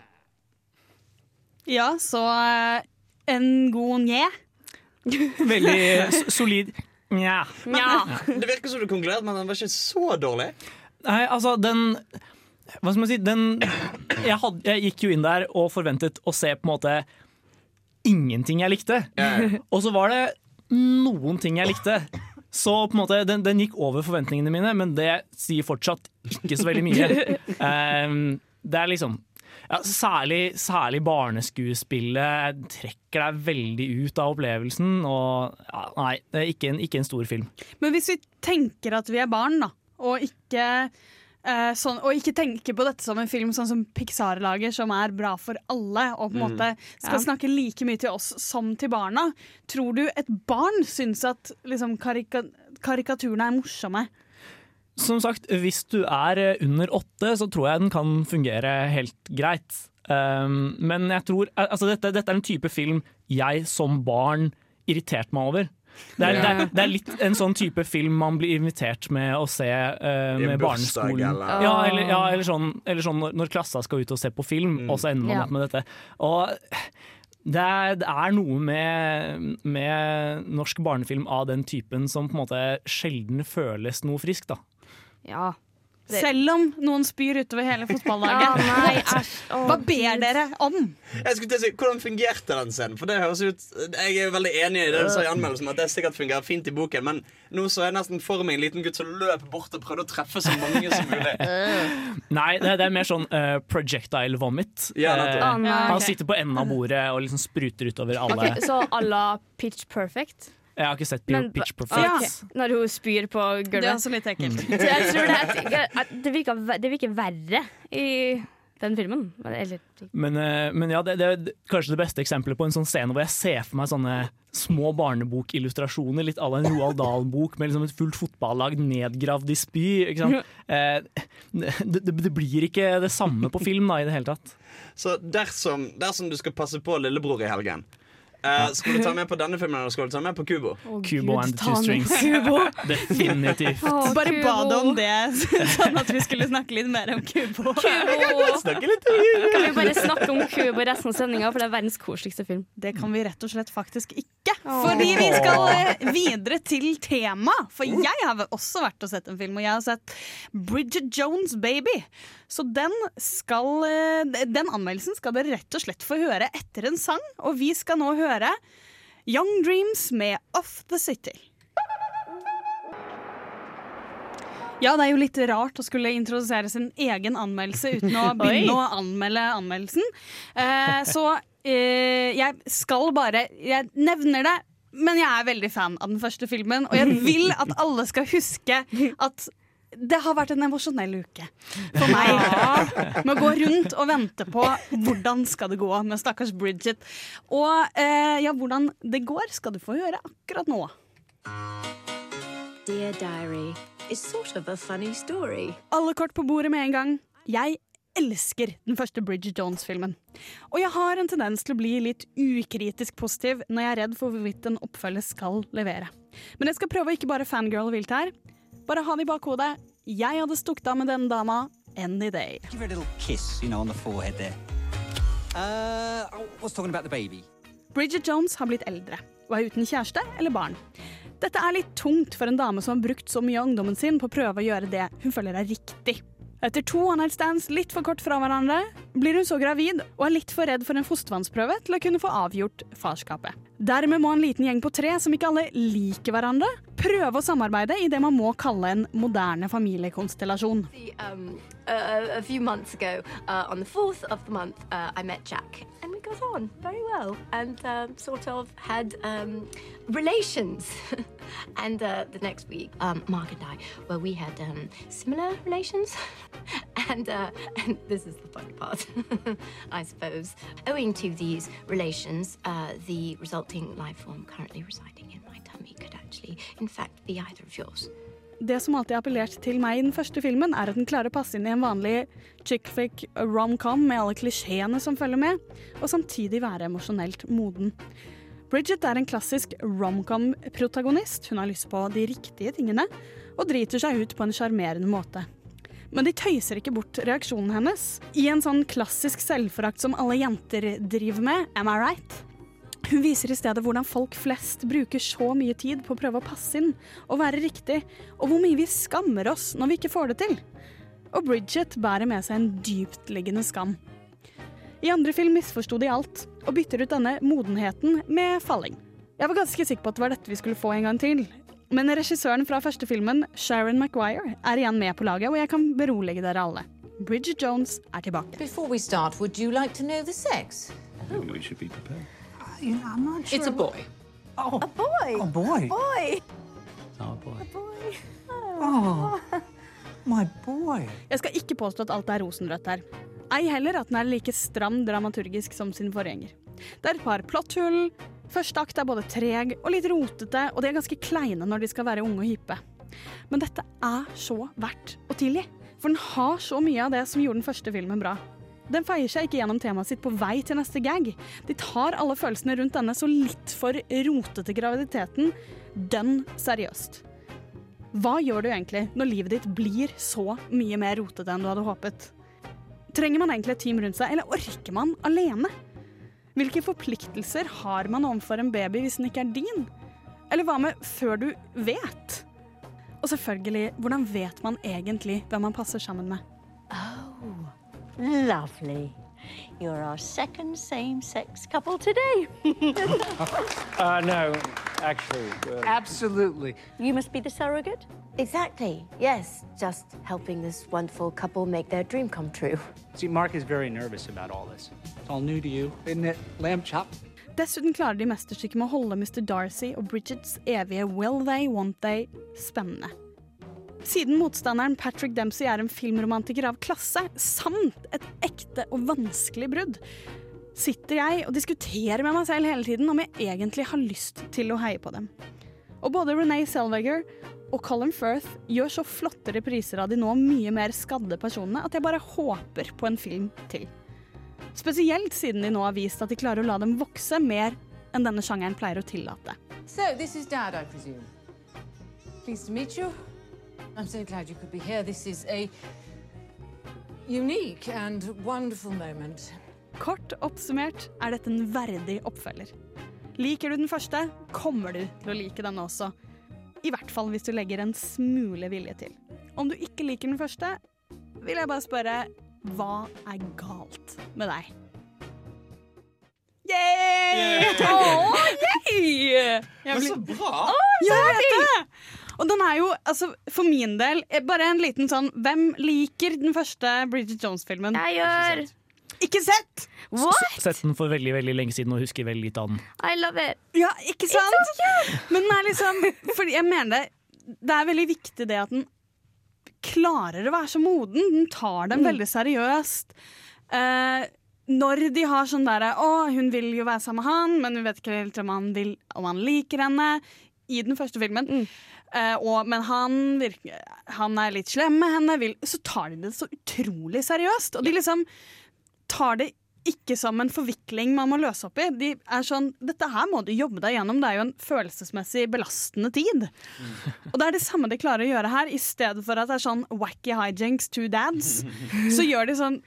Ja, så eh, en god nje. Veldig solid Nja. Det virker som du konkluderte med at den var ikke så dårlig. Nei, altså, den Hva skal man si? Den jeg, had, jeg gikk jo inn der og forventet å se på en måte ingenting jeg likte. Og så var det noen ting jeg likte. Så på en måte, den, den gikk over forventningene mine, men det sier fortsatt ikke så veldig mye. Ehm, det er liksom ja, særlig, særlig barneskuespillet trekker deg veldig ut av opplevelsen. Og ja, nei, det er ikke en, ikke en stor film. Men hvis vi tenker at vi er barn, da, og ikke, eh, sånn, og ikke tenke på dette som en film sånn som Pixar lager, som er bra for alle, og på en Mm. måte skal Ja. snakke like mye til oss som til barna, tror du et barn syns at liksom, karika karikaturene er morsomme? Som sagt, hvis du er eh, under åtte, så tror jeg den kan fungere helt greit. Um, men jeg tror altså dette, dette er en type film jeg som barn irriterte meg over. Det er, det, er, det er litt en sånn type film man blir invitert med å se uh, med barneskolen. eller- Ja, eller, ja, eller sånn, eller sånn når, når klassa skal ut og se på film, og så ender man Ja. opp med dette. Og det er, det er noe med, med norsk barnefilm av den typen som på en måte sjelden føles noe friskt. da. Ja. Det- Selv om noen spyr utover hele nei, æsj. Hva ber dere om? Jeg skulle til å si, Hvordan fungerte den scenen? For det høres ut Jeg er veldig enig i det du sa i anmeldelsen, at det sikkert fungerer fint i boken, men nå så jeg nesten for meg en liten gutt som løp bort og prøvde å treffe så mange som mulig. Nei, det, det er mer sånn uh, projectile vomit. Ja, uh, oh, nei. Han sitter på enden av bordet og liksom spruter utover alle. Okay, så à la Pitch Perfect? Jeg har ikke sett Men- Pitch Ok, Okay. Når hun spyr på Det er gulvet. også litt ekkelt. Så jeg tror det, at det, virker, det virker verre i den filmen. Eller, Men, eh, men ja, det, det er kanskje det beste eksempelet på en sånn scene hvor jeg ser for meg sånne små barnebokillustrasjoner, litt à la en Roald Dahl-bok med liksom et fullt fotballag nedgravd i spy. Ikke sant? Eh, det, det, det blir ikke det samme på film da, i det hele tatt. Så dersom, dersom du skal passe på lillebror i helgen, eh, skal du ta med på denne filmen eller skal du ta med på Kubo? Kubo and the Two Strings. Definitivt. Oh, Bare Kubo. ba det om det, sånn at vi skulle snakke litt mer om Kubo. Om Kan vi bare snakke om Kubo resten av sendinga, for det er verdens koseligste film. Det kan vi rett og slett faktisk ikke. Fordi vi skal eh, videre til tema. For jeg har også vært og sett en film, og jeg har sett Bridget Jones' Baby. Så den, skal, eh, den anmeldelsen skal dere rett og slett få høre etter en sang. Og vi skal nå høre Young Dreams med Off The City. Ja, det er jo litt rart å skulle introdusere sin egen anmeldelse uten å begynne å anmelde anmeldelsen. Eh, så eh, jeg skal bare Jeg nevner det, men jeg er veldig fan av den første filmen. Og jeg vil at alle skal huske at det har vært en emosjonell uke for meg. Med å gå rundt og vente på hvordan skal det gå med stakkars Bridget. Og eh, ja, hvordan det går, skal du få høre akkurat nå. Dear Diary it's sort of a funny story. Alle kort på bordet med en gang. Jeg elsker den første Bridget Jones-filmen. Og jeg har en tendens til å bli litt ukritisk positiv når jeg er redd for hvorvidt en oppfølger skal levere. Men jeg skal prøve å ikke bare fangirl vilt her. Bare ha det i bakhodet. Jeg hadde stukket av med denne dama any day. Give her a little kiss, you know, on the forehead there. Uh, I was talking about the baby. Bridget Jones har blitt eldre og er uten kjæreste eller barn. Dette er litt tungt for en dame som har brukt så mye av ungdommen sin på å prøve å gjøre det hun føler er riktig. Etter to one night stands litt for kort fra hverandre, blir hun så gravid og er litt for redd for en fostervannsprøve til å kunne få avgjort farskapet. Dermed må en liten gjeng på tre, som ikke alle liker hverandre, prøve å samarbeide i det man må kalle en moderne familiekonstellasjon. Um, uh, a few months ago, uh, on the 4th of the month, uh, I met Jack. And we got on very well and um, sort of had um, relations. and uh, the next week, um, Mark and I, well, we had um, similar relations. and, uh, and this is the funny part, I suppose. Owing to these relations, uh, the resulting life form currently residing in my tummy could actually, in fact, be either of yours. Det som alltid appellerte appellert til meg i den første filmen, er at den klarer å passe inn i en vanlig chick flick rom-com med alle klisjeene som følger med, og samtidig være emosjonelt moden. Bridget er en klassisk rom-com-protagonist. Hun har lyst på de riktige tingene, og driter seg ut på en sjarmerende måte. Men de tøyser ikke bort reaksjonen hennes. I en sånn klassisk selvforakt som alle jenter driver med, am I right? Hun viser i stedet hvordan folk flest bruker så mye tid på å prøve å passe inn og være riktig, og hvor mye vi skammer oss når vi ikke får det til. Og Bridget bærer med seg en dyptliggende skam. I andre film misforsto de alt, og bytter ut denne modenheten med falling. Jeg var ganske sikker på at det var dette vi skulle få en gang til. Men regissøren fra første filmen, Sharon Maguire, er igjen med på laget, og jeg kan berolige dere alle. Bridget Jones er tilbake. Before we start, would you like to know the sex? Maybe we should be prepared. You know, I'm not It's a boy. Oh, a boy. A boy. Boy. Oh boy. boy. Oh, my boy. Jeg skal ikke påstå at alt er rosenrødt her. Ei heller at den er like stram dramaturgisk som sin forgjenger. Det er et par plotthull. Første akt er både treg og litt rotete, og de er ganske kleine når de skal være unge og hype. Men dette er så verdt å tilgi, for den har så mye av det som gjorde den første filmen bra. Den feier seg ikke gjennom temaet sitt på vei til neste gag. De tar alle følelsene rundt denne så litt for rotete graviditeten dønn seriøst. Hva gjør du egentlig når livet ditt blir så mye mer rotete enn du hadde håpet? Trenger man egentlig et team rundt seg, eller orker man alene? Hvilke forpliktelser har man overfor en baby hvis den ikke er din? Eller hva med før du vet? Og selvfølgelig, hvordan vet man egentlig hvem man passer sammen med? Lovely. You're our second same sex couple today. Uh, no, actually. Uh, Absolutely. You must be the surrogate? Exactly, yes. Just helping this wonderful couple make their dream come true. See, Mark is very nervous about all this. It's all new to you, isn't it, lamb chop? Dessuten klarer de mesterstykket med å holde Mr. Darcy og Bridgets evige will they, want they spennende. Siden motstanderen Patrick Dempsey er en filmromantiker av klasse, samt et ekte og vanskelig brudd, sitter jeg og diskuterer med meg selv hele tiden om jeg egentlig har lyst til å heie på dem. Og både Renee Selvager og Colin Firth gjør så flotte repriser av de nå mye mer skadde personene at jeg bare håper på en film til. Spesielt siden de nå har vist at de klarer å la dem vokse mer enn denne sjangeren pleier å tillate. So, this is Dad, I presume. Pleased to meet you. I'm so glad you could be here. This is a unique and wonderful moment. Kort oppsummert er dette en verdig oppfølger. Liker du den første, kommer du til å like denne også. I hvert fall hvis du legger en smule vilje til. Om du ikke liker den første, vil jeg bare spørre hva er galt med deg? Yay! Åh, yay! Men så bra! Ja, jeg vet det! Og den er jo, altså, for min del, eh, bare en liten sånn Hvem liker den første Bridget Jones-filmen? Jeg gjør. Ikke sett! What? Sett den for veldig veldig lenge siden og husker veldig lite av den. I love it. Ja, ikke sant? Men den er liksom Fordi jeg mener det Det er veldig viktig det at den klarer å være så moden. Den tar dem veldig seriøst. Uh, når de har sånn derre Å, hun vil jo være sammen med han, men hun vet ikke helt om han, vil, om han liker henne. i den første filmen. Eh, og, men han, virker, han er litt slem med henne, vil, så tar de det så utrolig seriøst. Og de liksom tar det ikke som en forvikling man må løse opp i. De er sånn, Dette her må du jobbe deg gjennom, det er jo en følelsesmessig belastende tid. Og det er det samme de klarer å gjøre her, i stedet for at det er sånn wacky hijinks to dads. Så gjør de sånn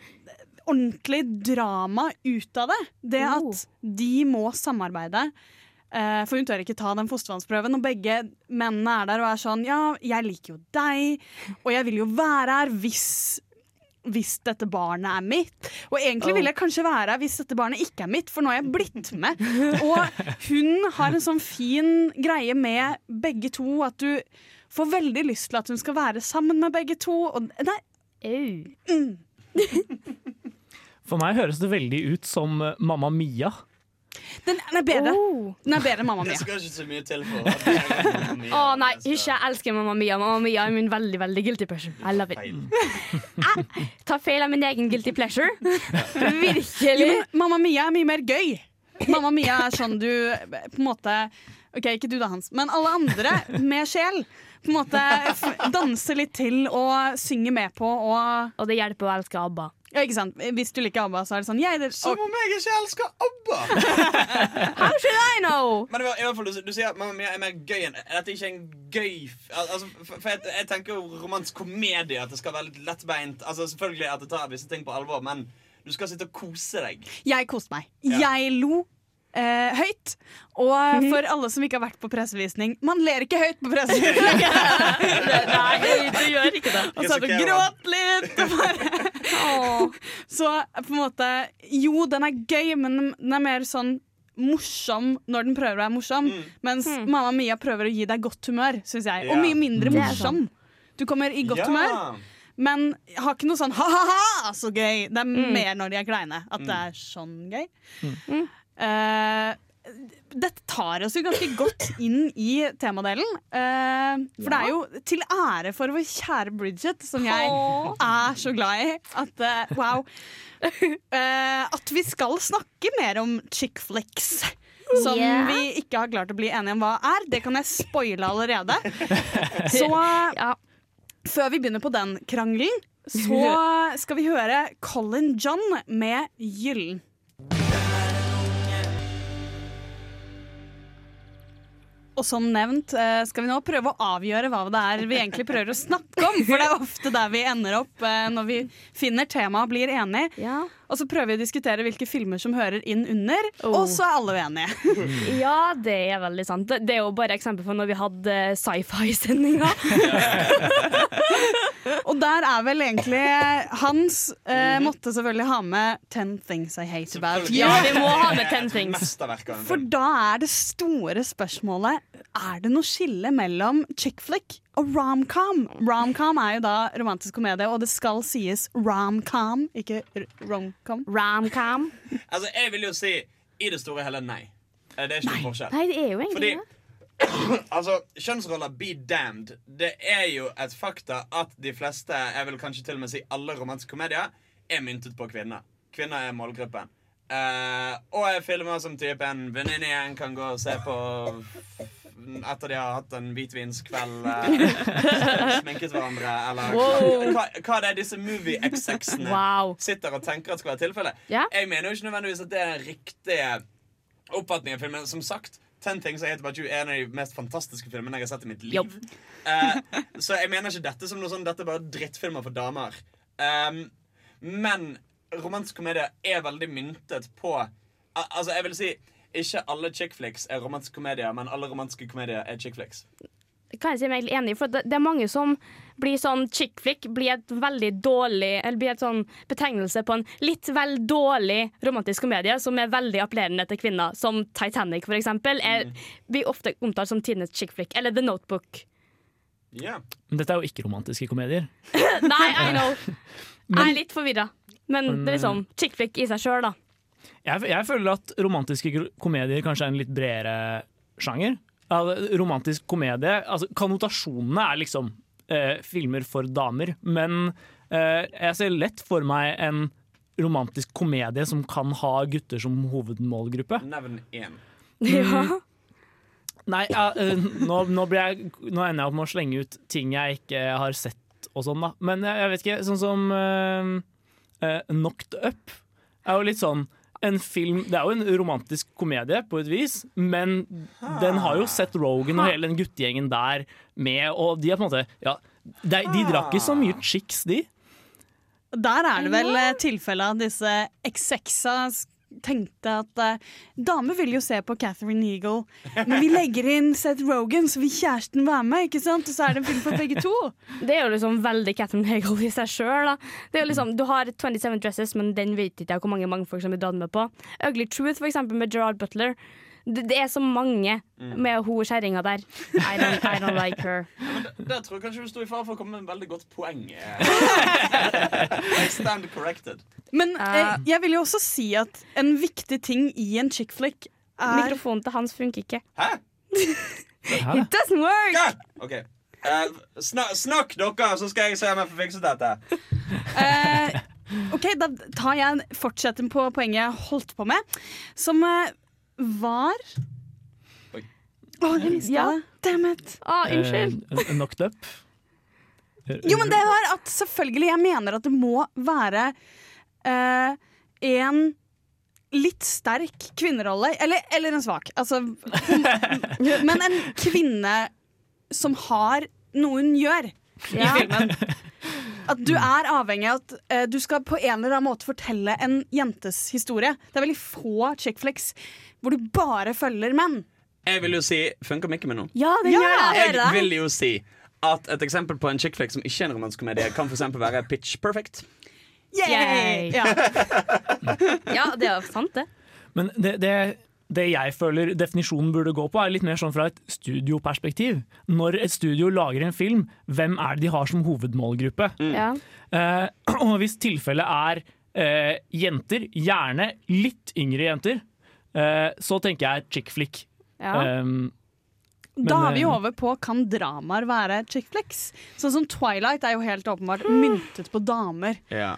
ordentlig drama ut av det. Det at de må samarbeide. Eh, for hun tør ikke ta den fostervannsprøven, og begge mennene er der og er sånn Ja, jeg liker jo deg, og jeg vil jo være her hvis hvis dette barnet er mitt. Og egentlig vil jeg kanskje være her hvis dette barnet ikke er mitt, for nå har jeg blitt med. Og hun har en sånn fin greie med begge to, at du får veldig lyst til at hun skal være sammen med begge to. Og nei. er mm. For meg høres det veldig ut som Mamma Mia. Den, den er bedre. Den er bedre Mamma Mamma Det Mia. skal ikke så mye til for Å Mia. Å nei, hysj, jeg elsker Mamma Mia. Mamma Mia er min veldig veldig guilty pleasure. I love it. Jeg tar feil av min egen guilty pleasure. Virkelig. Jo, men Mamma Mia er mye mer gøy. Mamma Mia er sånn du på en måte OK, ikke du da, Hans, men alle andre med sjel. På en måte danse litt til og synger med på. Og, og det hjelper å elske ABBA. Ja, ikke sant? Hvis du liker ABBA, så er det sånn jeg, det, Som om jeg ikke elsker ABBA! How should I know? Men det var, i hvert fall, du, du sier at Mamma Mia er mer gøy enn Er dette ikke en gøy altså, For, for jeg, jeg tenker jo romantisk komedie, at det skal være litt lettbeint. Altså, selvfølgelig at det tar visse ting på alvor, men du skal sitte og kose deg. Jeg koste meg. Ja. Jeg lo. Eh, høyt. Og for alle som ikke har vært på pressevisning Man ler ikke høyt på pressevisning! Nei, du gjør ikke det. Og så hadde du grått litt. Og bare. Så på en måte Jo, den er gøy, men den er mer sånn morsom når den prøver å være morsom. Mens Mamma Mia prøver å gi deg godt humør, syns jeg. Og mye mindre morsom. Du kommer i godt Ja. humør. Men jeg har ikke noe sånn ha-ha-ha, så gøy. Det er Mm. mer når de er kleine. At det er sånn gøy. Eh, dette tar oss jo ganske godt inn i temadelen. Uh, for det er jo til ære for vår kjære Bridget, som jeg Åh. er så glad i, at uh, wow. Uh, at vi skal snakke mer om chick flicks. Som Yeah. vi ikke har klart å bli enige om hva er. Det kan jeg spoile allerede. Så før vi begynner på den krangelen, så skal vi høre Colin John med 'Gyllen'. Og som nevnt eh, skal vi nå prøve å avgjøre hva det er vi egentlig prøver å snakke om. For det er ofte der vi ender opp eh, når vi finner temaet og blir enige. Og så prøver vi å diskutere hvilke filmer som hører inn under, og så er alle uenige. Ja, det er veldig sant. Det, det er jo bare eksempel på når vi hadde sci-fi-sendinga. Og der er vel egentlig Hans eh, måtte selvfølgelig ha med 'Ten Things I Hate About You'. Ja, vi må ha med 'Ten things. For da er det store spørsmålet Er det noe skille mellom chick flick og romcom. Romcom er jo da romantisk komedie, og det skal sies romcom, ikke romcom. Romcom. Altså, jeg vil jo si i det store og hele nei. Eh, Det er ikke noen forskjell. Nei, det er jo egentlig Fordi- det. Altså, Kjønnsroller be damned. Det er jo et fakta at de fleste, jeg vil kanskje til og med si alle romantiske komedier, er myntet på kvinner. Kvinner er målgruppen. Uh, og er filmer som type en venninnegjeng kan gå og se på etter de har hatt en hvitvinskveld, uh, sminket hverandre, eller Wow. hva, hva det er disse movie exexene Wow. sitter og tenker at skal være tilfellet. Yeah. Jeg mener jo ikke nødvendigvis at det er den riktige oppfatningen av filmen. Som sagt, Ten Things I Hate About You er en av de mest fantastiske filmene jeg har sett i mitt liv. Uh, så jeg mener ikke dette som noe sånn Dette er bare drittfilmer for damer. Um, men romantisk komedie er veldig myntet på uh, Altså, jeg vil si ikke alle chick flicks er romantiske komedier, men alle romantiske komedier er chick flicks. kan jeg si meg egentlig enig for det, det er mange som blir sånn chick flick, blir et veldig dårlig Eller blir et sånn betegnelse på en litt vel dårlig romantisk komedie som er veldig appellerende til kvinner, som Titanic for eksempel, er, blir ofte omtalt som tidenes chick flick, eller The Notebook. Ja. Men dette er jo ikke romantiske komedier. Nei, I know. Jeg er litt forvirra, men det er liksom chick flick i seg sjøl, da. Jeg, jeg føler at romantiske komedier kanskje er en litt bredere sjanger. Ja, romantisk komedie altså Konnotasjonene er liksom eh, filmer for damer, men eh, jeg ser lett for meg en romantisk komedie som kan ha gutter som hovedmålgruppe. Nevn én. Ja. Nei, ja, eh, nå, nå, blir jeg, nå ender jeg opp med å slenge ut ting jeg ikke har sett og sånn, da. Men jeg, jeg vet ikke, sånn som uh, Knocked Up er jo litt sånn en film Det er jo en romantisk komedie på et vis, men den har jo sett Rogan og hele den guttegjengen der med, og de er på en måte Ja, de, de drakk ikke så mye chicks, de. Der er det vel tilfellet av disse exexa s- tenkte at eh, damer vil jo se på Catherine Eagle, men vi legger inn Seth Rogan, så vil kjæresten være med, ikke sant? Og så er det en film for begge to. Det er jo liksom veldig Catherine Eagle i seg sjøl. Liksom, du har 27 Dresses, men den vet ikke jeg hvor mange mannfolk som blir dratt med på. Ugly Truth, for eksempel, med Gerard Butler. Det, det er så mange med hun kjerringa der. I don't, I don't like her. Der tror jeg kanskje du sto i fare for å komme med en veldig godt poeng. I stand corrected. Men eh, jeg vil jo også si at en viktig ting i en chick flick er Mikrofonen til Hans funker ikke. Hæ? It doesn't work! OK. Eh, snak, snakk, dere, så skal jeg se om jeg får fikset dette. Eh, OK, da tar jeg fortsetter på poenget jeg holdt på med, som eh, var Oi. Å, jeg mista Ja. det. Damn it. Ah, unnskyld. Eh, knocked Up. Jo, men det var at selvfølgelig Jeg mener at det må være eh, en litt sterk kvinnerolle. Eller, eller en svak. Altså Men en kvinne som har noe hun gjør i filmen. At du er avhengig av at eh, du skal på en eller annen måte fortelle en jentes historie. Det er veldig få chick flicks hvor du bare følger menn. Jeg vil jo si Funker mikken min nå? Ja, den gjør det. Jeg vil jo si at et eksempel på en chick flick som ikke er en romantisk komedie, kan for eksempel være Pitch Perfect. Yay! Ja. Ja, det er sant, det. Men det, det, det jeg føler definisjonen burde gå på, er litt mer sånn fra et studioperspektiv. Når et studio lager en film, hvem er det de har som hovedmålgruppe? Ja. Eh, og hvis tilfellet er eh, jenter, gjerne litt yngre jenter, så tenker jeg chick flick. Ja. Um, Da Men, er vi eh, over på kan dramaer være chick flicks. Sånn som Twilight er jo helt åpenbart myntet på damer. Ja.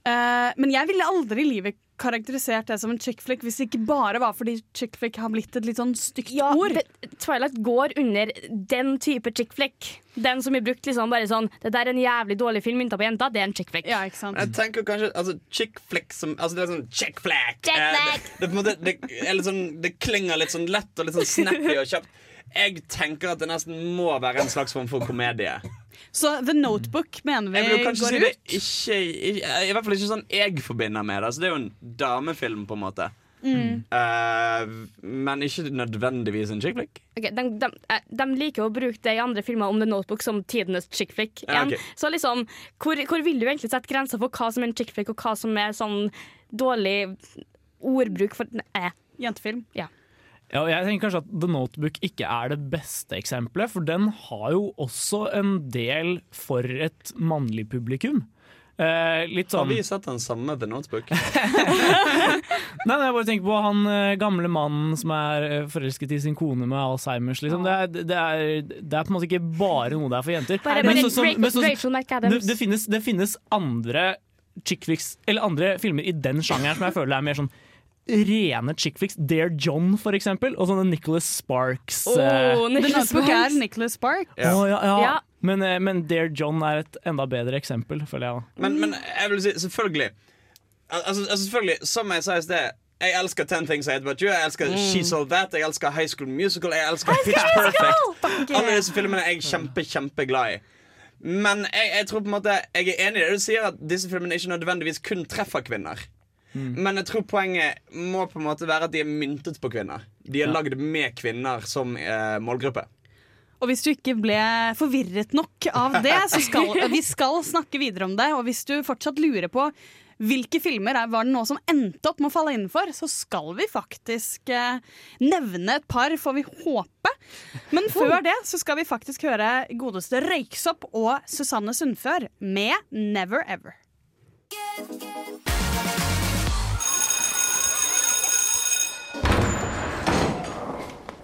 Uh, men jeg ville aldri i livet karakterisert det som en chick flick hvis det ikke bare var fordi chick flick har blitt et litt sånn stygt Ja, ord. det, Twilight går under den type chick flick. Den som er brukt liksom bare sånn Det der er en jævlig dårlig film mynta på jenta, det er en chick flick. Ja, ikke sant? Jeg tenker kanskje altså, Chick flick som altså, Det er sånn chick flick. Chick Eh, flack. det, det, det, er litt sånn, det klinger litt sånn lett og litt sånn snappy og kjapt. Jeg tenker at det nesten må være en slags form for komedie. Så The Notebook mener vi går si ut. ikke, ikke I hvert fall ikke sånn jeg forbinder med det. Så det er jo en damefilm, på en måte. Mm. Uh, men ikke nødvendigvis en chick flick. Okay, de, de, eh, de liker å bruke det i andre filmer om The Notebook som tidenes chick flick. Ja, okay. Så liksom, hvor, hvor vil du egentlig sette grenser for hva som er en chick flick, og hva som er sånn dårlig ordbruk for eh. Jentefilm. Ja. Ja, og jeg tenker kanskje at The Notebook ikke er det beste eksempelet, for den har jo også en del for et mannlig publikum. Eh, litt Har sånn vi sett den samme The Notebook? Nei, nei, jeg bare tenker på han eh, gamle mannen som er eh, forelsket i sin kone med Alzheimers. Liksom. Det, er, det, er, det er på en måte ikke bare noe det er for jenter. Bare Men sånn som- men finnes, det finnes andre chick flicks, eller andre filmer i den sjangeren som jeg føler er mer sånn rene chick flicks. Dare John, for eksempel. Og sånne Nicholas Sparks. Oh, Nicholas Sparks. er. Nicholas Sparks. Ja. Oh, ja, ja. Ja. Men, eh, men Dare John er et enda bedre eksempel, føler jeg. Men, men jeg vil si, selvfølgelig altså, altså selvfølgelig, Som jeg sa i sted jeg elsker Ten Things I Hate About You, jeg elsker She All That, jeg elsker High School Musical, jeg elsker Pitch Perfect. Alle disse filmene er jeg kjempe, kjempeglad i. Men jeg, jeg tror på en måte Jeg er enig i det du sier, at disse filmene ikke nødvendigvis kun treffer kvinner. Men jeg tror poenget må på en måte være at de er myntet på kvinner. De er lagd med kvinner som eh, målgruppe. Og hvis du ikke ble forvirret nok av det, så skal vi skal snakke videre om det. Og hvis du fortsatt lurer på hvilke filmer er, var det nå som endte opp med å falle innenfor, så skal vi faktisk eh, nevne et par, får vi håpe. Men før det så skal vi faktisk høre godeste Røyksopp og Susanne Sundfør med Never Ever.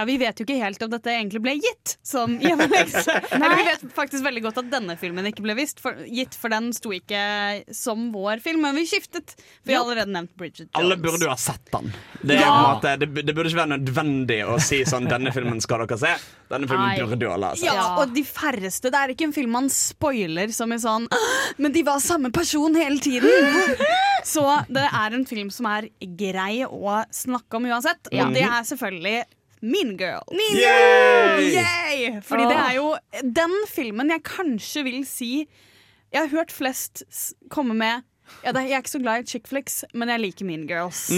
Ja, Vi vet jo ikke helt om dette egentlig ble gitt som hjemmelekse. Eller vi vet faktisk veldig godt at denne filmen ikke ble vist, for, gitt, for den sto ikke som vår film. Men vi skiftet. Vi har allerede nevnt Bridget Jones. Alle burde jo ha sett den. Det, er Ja. på en måte, det, det burde ikke være nødvendig å si sånn 'denne filmen skal dere se'. Denne filmen Nei. burde jo alle ha sett. Ja, og de færreste. Det er ikke en film man spoiler som i sånn Men de var samme person hele tiden! Så det er en film som er grei å snakke om uansett. Ja. Og det er selvfølgelig Mean Girl. Mean Yay! Yay! Fordi det er jo den filmen jeg kanskje vil si Jeg har hørt flest komme med ja, Jeg er ikke så glad i chick flicks, men jeg liker Mean Girls.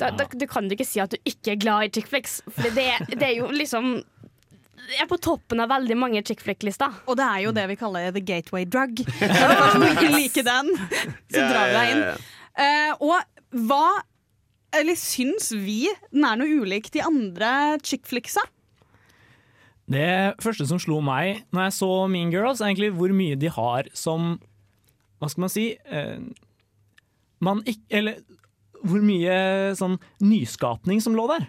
Da, da, du kan ikke si at du ikke er glad i chick flicks, for det, det er jo liksom jeg er på toppen av veldig mange chick flick-lister. Og det er jo det vi kaller the gateway drug. Når du ikke liker den, så drar du deg inn. Eh, og hva Eller syns vi den er noe ulik de andre chick flicksa? Det første som slo meg når jeg så Mean Girls, er egentlig hvor mye de har som Hva skal man si? Eh, man ikke eller hvor mye sånn nyskapning som lå der.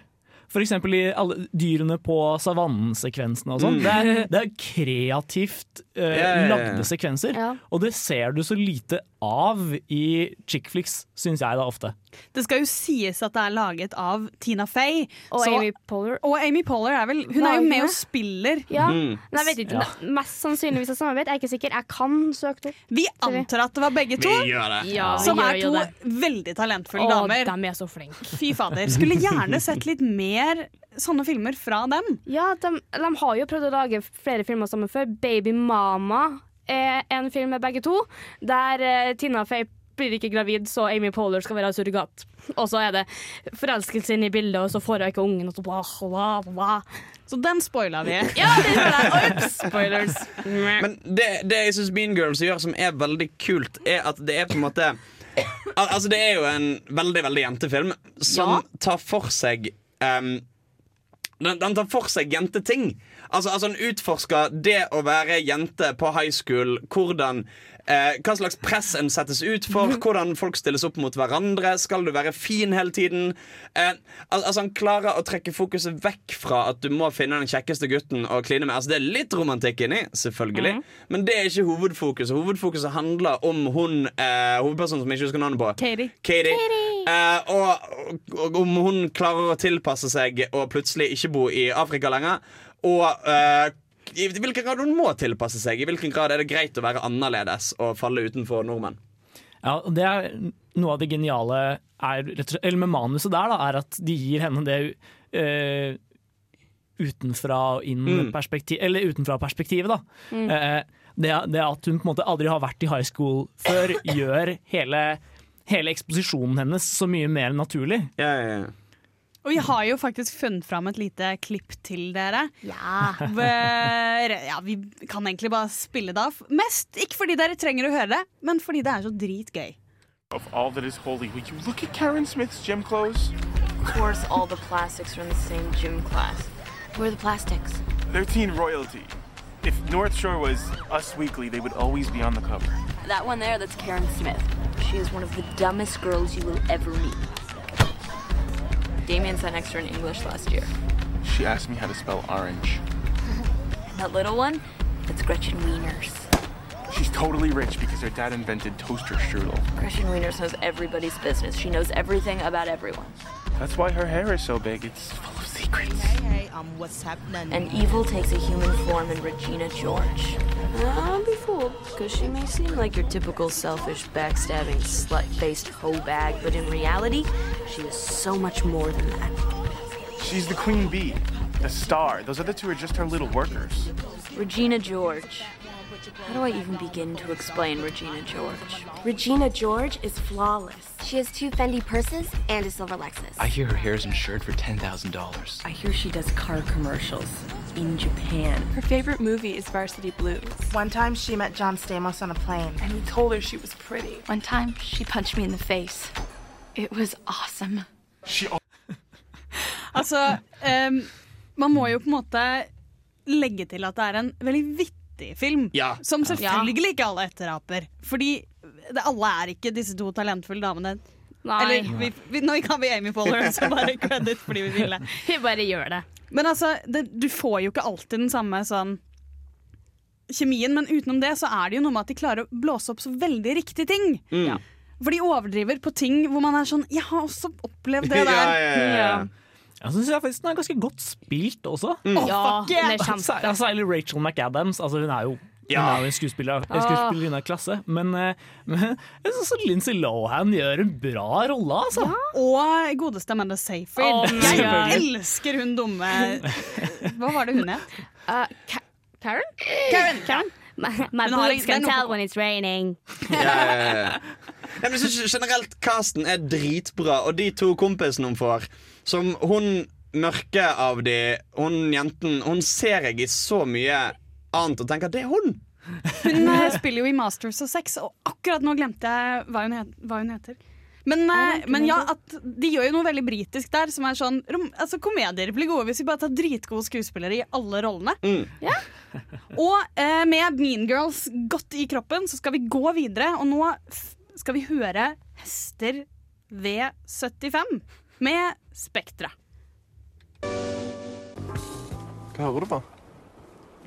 For eksempel i alle dyrene på savannen-sekvensene og sånn. Mm. Det, er, det er kreativt uh, yeah, yeah, yeah. lagde sekvenser. Ja. Og det ser du så lite av i chick flicks, syns jeg da ofte. Det skal jo sies at det er laget av Tina Fey. Og så- Amy Poehler. Og Amy Poller er vel Hun Var er jo med og spiller. Ja, Mm. men jeg vet ikke. Ja. Mest sannsynligvis av samarbeid. Jeg er ikke sikker. Jeg kan søke opp. Vi antar at det var begge to. Vi gjør det. Ja, vi som gjør er to det. veldig talentfulle Å, damer. de er så flinke. Fy fader. Skulle gjerne sett litt mer sånne filmer fra dem. Ja, de, de har jo prøvd å lage flere filmer sammen før. 'Baby Mama' er en film med begge to, der uh, Tina Fey blir ikke gravid, så Amy Poehler skal være surrogat. Og så er det forelskelse inne i bildet, og så får hun ikke ungen. Og så blah, blah, blah. Så den spoila vi. Ja, jeg. Ops, spoilers. Men det, det jeg syns Mean Girls gjør som er veldig kult, er at det er på en måte Altså Det er jo en veldig veldig jentefilm som Ja. tar for seg em, den, den tar for seg jenteting. Altså, altså Den utforsker det å være jente på high school. Hvordan eh, Hva slags press en settes ut for. Hvordan folk stilles opp mot hverandre. Skal du være fin hele tiden? Eh, al altså Han klarer å trekke fokuset vekk fra at du må finne den kjekkeste gutten å kline med. Altså Det er litt romantikk inni, selvfølgelig, men det er ikke hovedfokuset. Hovedfokuset handler om hun eh, hovedpersonen som jeg ikke husker navnet på. Katie. Katie. Eh, og, og om hun klarer å tilpasse seg og plutselig ikke bo i Afrika lenger. Og eh, i hvilken grad hun må tilpasse seg. I hvilken grad er det greit å være annerledes og falle utenfor nordmenn. Ja, og det er Noe av det geniale er, eller med manuset der, da, er at de gir henne det uh, utenfra og Mm. inn-perspektiv Eller utenfra-perspektivet, da. Mm. Uh, det, det at hun på en måte aldri har vært i high school før, gjør hele, hele eksposisjonen hennes så mye mer naturlig. Ja, ja, ja. Og vi har jo faktisk funnet fram et lite klipp til dere. Ja. Ja, Vi kan egentlig bare spille det av. Mest ikke fordi dere trenger å høre det, men fordi det er så dritgøy. Of all that is holy, will you look at Karen Smith's gym clothes? Of course, all the plastics are in the same gym class. Where are the plastics? They're teen royalty. If North Shore was Us Weekly, they would always be on the cover. That one there, that's Karen Smith. She is one of the dumbest girls you will ever meet. Damien sat next to her in English last year. She asked me how to spell orange. That little one, that's Gretchen Wieners. She's totally rich because her dad invented toaster strudel. Gretchen Wieners knows everybody's business. She knows everything about everyone. That's why her hair is so big. It's full of secrets. Hey, um, what's happening? And evil takes a human form in Regina George. Don't be fooled, because she may seem like your typical selfish, backstabbing, slut-faced hoe bag, but in reality, she is so much more than that. She's the queen bee, the star. Those other two are just her little workers. Regina George. How do I even begin to explain Regina George? Regina George is flawless. She has two Fendi purses and a silver Lexus. I hear her hair is insured for $10,000. I hear she does car commercials in Japan. Her favorite movie is Varsity Blues. One time she met John Stamos on a plane. And he told her she was pretty. One time she punched me in the face. It was awesome. She Altså, em, man må jo på en måte legge til at det er en veldig vittig film. Ja. Som selvfølgelig ikke alle etteraper. Fordi alle er ikke disse to talentfulle damene Nei. Eller vi, vi, nå kan vi Amy Poehler, så bare credit fordi vi ville. Vi bare gjør det. Men altså, det, du får jo ikke alltid den samme sånn kjemien, men utenom det så er det jo noe med at de klarer å blåse opp så veldig riktige ting. Mm. Ja. For de overdriver på ting hvor man er sånn Jeg har også opplevd det Ja, der. ja, ja, ja. Jeg syns faktisk den er ganske godt spilt også. Mm. Åh, fuck yeah! Ja, Særlig særlig Rachel McAdams. Altså, hun er jo hun er jo en skuespiller, en Ah. skuespillerinne av klasse. Men, eh, men jeg synes også Lindsay Lohan gjør en bra rolle, altså. Og godeste Amanda Seyfried. Oh, jeg elsker hun dumme Hva var det hun het? Uh, Ka Karen? Karen. Karen. My, my boobs can tell when it's raining. Ja, ja, ja, ja. Ja, men jeg synes generelt casten er dritbra, og de to kompisene hun får, som hun mørke av de, hun jenten, hun ser jeg i så mye annet og tenker at det er hun. Hun eh, spiller jo i Masters of Sex, og akkurat nå glemte jeg hva hun, het, hva hun heter. Men, eh, men ja, at de gjør jo noe veldig britisk der, som er sånn rom, altså Komedier blir gode hvis vi bare tar dritgode skuespillere i alle rollene. Og eh, med Mean Girls godt i kroppen, så skal vi gå videre, og nå f skal vi høre Hester V75 med Spektra. Hva hører du på?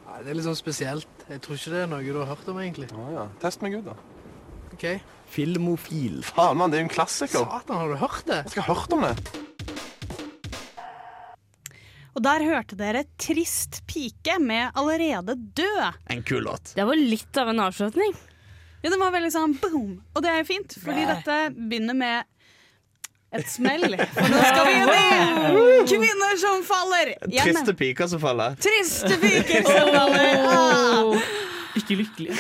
Nei, det er litt sånn spesielt. Jeg tror ikke det er noe du har hørt om, egentlig. Ah, ja. Test meg ut, da. Ok. Filmofil. Faen, mann, det er jo en klassiker. Satan, har du hørt det? Jeg skal ha hørt om det. Og der hørte dere Trist pike med Allerede død. En kul låt. Det var litt av en avslutning. Ja, det var veldig sånn boom. Og det er jo fint, fordi Nei. dette begynner med et smell. For nå skal vi ned! Kvinner som faller! Jeg Triste piker som faller. Triste piker som faller! Ah. Ikke lykkelig.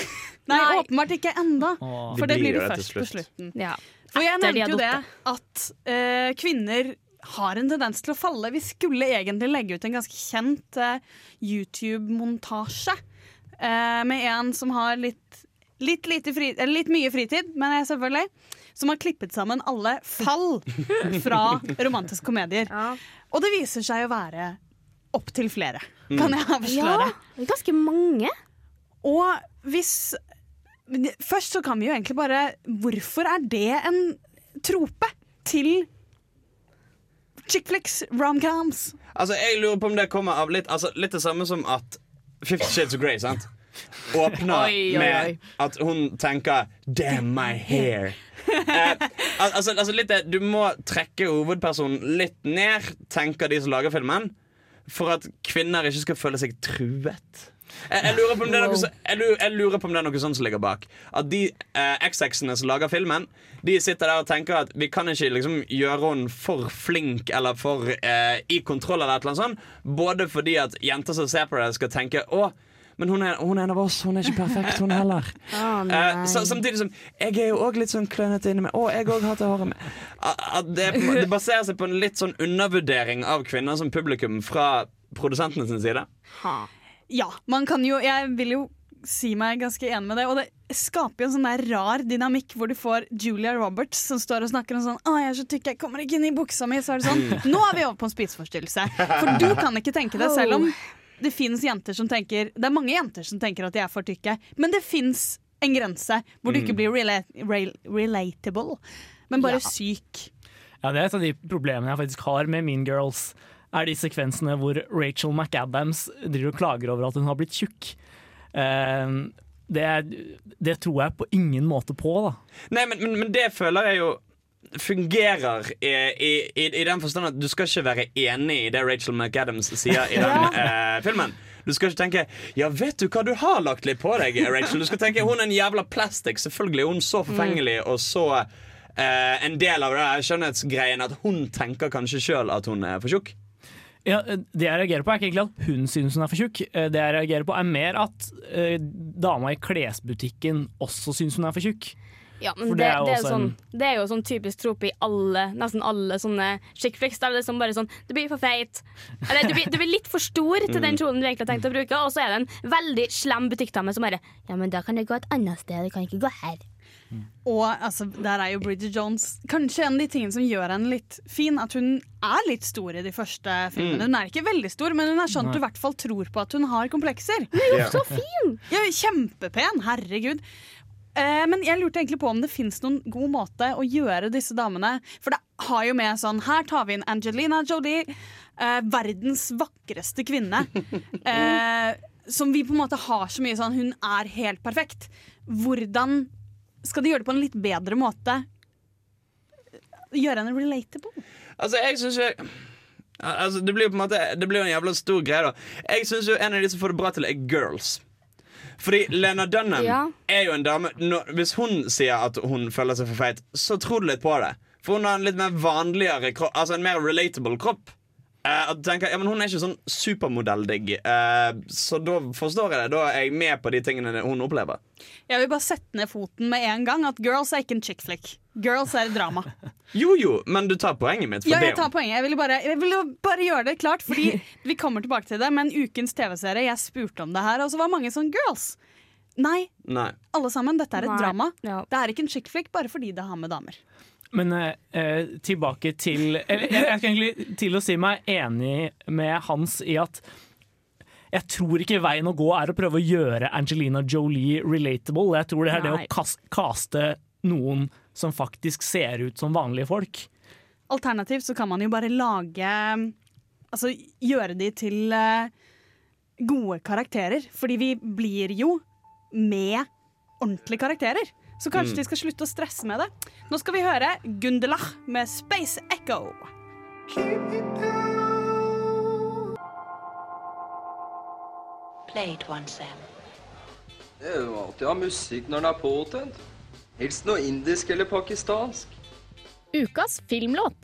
Nei, åpenbart ikke enda. Åh. For det blir de først på slutten. Ja. For jeg de nevnte jo det at uh, kvinner har en tendens til å falle. Vi skulle egentlig legge ut en ganske kjent uh, YouTube-montasje uh, med en som har litt, litt, lite fri, eller litt mye fritid, men jeg selvfølgelig, som har klippet sammen alle fall fra romantiske komedier. Og det viser seg å være opptil flere, kan jeg avsløre. Ja, ganske mange. Og hvis Først så kan vi jo egentlig bare Hvorfor er det en trope til chickflicks, romcoms? Altså, jeg lurer på om det kommer av litt Altså, litt det samme som at Fifty Shades of Grey, sant? Åpner Oi, oi, oi. med at hun tenker 'damn my hair'. Eh, altså, altså det, Du må trekke hovedpersonen litt ned, tenker de som lager filmen, for at kvinner ikke skal føle seg truet. Jeg, jeg, lurer på om det er noe, så- jeg, lurer, jeg lurer på om det er noe sånt som ligger bak. At de eh, XX-ene som lager filmen, de sitter der og tenker at vi kan ikke liksom gjøre henne for flink eller for eh, i kontroll, eller et eller annet sånt. Både fordi at jenter som ser på det, skal tenke å men hun er, hun er en av oss, hun er ikke perfekt, hun heller. Eh, så, samtidig som Jeg er jo òg litt sånn klønete inni meg. Å, jeg òg håret mitt. Uh, at det, er på en måte- det baserer seg på en litt sånn undervurdering av kvinner som publikum fra produsentene sin side. Ja, man kan jo Jeg vil jo si meg ganske enig med det. Og det skaper jo en sånn der rar dynamikk hvor du får Julia Roberts som står og snakker om sånn 'Å, jeg er så tykk, jeg kommer ikke inn i buksa mi.' Så er det sånn Nå er vi over på en spiseforstyrrelse. For du kan ikke tenke det, selv om det fins jenter som tenker Det er mange jenter som tenker at de er for tykke, men det fins en grense hvor du Mm. ikke blir rela rel relatable, men bare Ja. syk. Ja, det er et av de problemene jeg faktisk har med Mean Girls. Er de sekvensene hvor Rachel McAdams driver og klager over at hun har blitt tjukk. Uh, det, det tror jeg på ingen måte på, da. Nei, men, men, men det føler jeg jo fungerer i, i, i, i den forstand at du skal ikke være enig i det Rachel McAdams sier i den eh, filmen. Du skal ikke tenke 'ja, vet du hva, du har lagt litt på deg', Rachel. Du skal tenke 'hun er en jævla plastic'. Selvfølgelig er hun så forfengelig og så eh, en del av det skjønnhetsgreien at hun tenker kanskje sjøl at hun er for tjukk. Ja, det jeg reagerer på er ikke egentlig at hun synes hun er for tjukk. Eh, Det jeg reagerer på er mer at eh, dama i klesbutikken også synes hun er for tjukk. Ja, men det, det er det, er sånn, en- det er jo sånn typisk trope i alle, nesten alle sånne chickflicks. Der det er liksom bare sånn Du blir for feit. Eller du blir, du blir litt for stor til den Mm. kjolen du egentlig har tenkt å bruke, og så er det en veldig slem butikkdame som bare Ja, men da kan det gå et annet sted, det kan ikke gå her. Og altså, der er jo Bridget Jones kanskje en av de tingene som gjør henne litt fin. At hun er litt stor i de første filmene. Mm. Hun er ikke veldig stor, men hun er sånn at du i hvert fall tror på at hun har komplekser. Hun er jo så fin! Ja, kjempepen, herregud. Eh, men jeg lurte egentlig på om det fins noen god måte å gjøre disse damene For det har jo med sånn Her tar vi inn Angelina Jolie, eh, verdens vakreste kvinne. Eh, som vi på en måte har så mye sånn Hun er helt perfekt. Hvordan skal de gjøre det på en litt bedre måte? Gjøre henne relatable? Altså, jeg syns jo Altså, det blir jo på en måte Det blir jo en jævla stor greie, da. Jeg syns jo en av de som får det bra til, er Girls. Fordi Lena Dunham Ja. er jo en dame når, Hvis hun sier at hun føler seg for feit, så tror du litt på det. For hun har en litt mer vanligere kropp, altså en mer relatable kropp. Du tenker, ja, men Hun er ikke sånn supermodelldigg, uh, så da forstår jeg det. Da er jeg med på de tingene hun opplever. Jeg vil bare sette ned foten med en gang at Girls er ikke en chick flick. Girls er drama. Jo, jo, men du tar poenget mitt. For Ja, jeg tar poenget. Jeg ville bare, jeg ville bare gjøre det klart, fordi vi kommer tilbake til det. Men ukens TV-serie, jeg spurte om det her, og så var mange sånn girls. Nei, Nei. alle sammen. Dette er et Nei. drama. Det er ikke en chick flick bare fordi det har med damer. Men eh, eh, tilbake til eller, Jeg skal egentlig til å si meg enig med Hans i at jeg tror ikke veien å gå er å prøve å gjøre Angelina Jolie relatable. Jeg tror det er det å kaste, kaste noen som faktisk ser ut som vanlige folk. Alternativt så kan man jo bare lage Altså gjøre de til eh, gode karakterer. Fordi vi blir jo med ordentlige karakterer. Så kanskje Mm. de skal slutte å stresse med det. Nå skal vi høre Gundelach med Space Echo. Play it once, Sam. Det er jo alltid å ha musikk når den er påtent. Helst noe indisk eller pakistansk. Ukas filmlåt.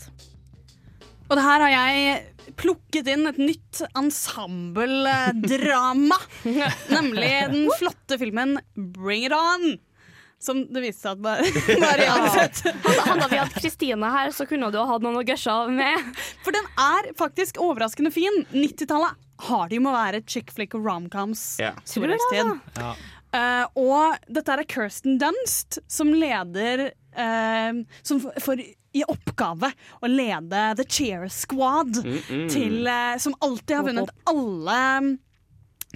Og det her har jeg plukket inn et nytt ensembledrama. Nemlig den flotte filmen Bring It On. Som det viste seg at bare, bare jeg hadde sett. Hadde, vi hatt Kristine her, så kunne du ha hatt noen å gushe med. For den er faktisk overraskende fin. 90-tallet har det jo med å være chick flick og romcoms Ja. storhetstid. Ja. Uh, og dette er Kirsten Dunst som leder uh, Som får i oppgave å lede The Cheer Squad, Mm, mm. til, uh, som alltid har vunnet alle mm,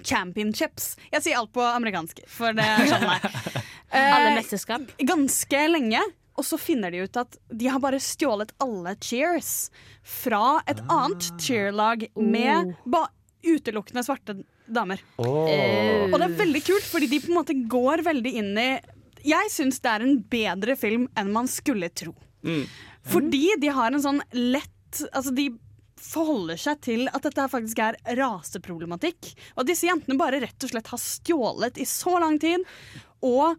championships. Jeg sier alt på amerikansk, for det skjønner jeg. Eh, Alle mesterskap. Ganske lenge. Og så finner de ut at de har bare stjålet alle cheers fra et annet cheerlag med ba utelukkende svarte damer. Åh. Og det er veldig kult, fordi de på en måte går veldig inn i Jeg syns det er en bedre film enn man skulle tro. Mm. Fordi de har en sånn lett Altså de forholder seg til at dette faktisk er raseproblematikk. Og at disse jentene bare rett og slett har stjålet i så lang tid. Og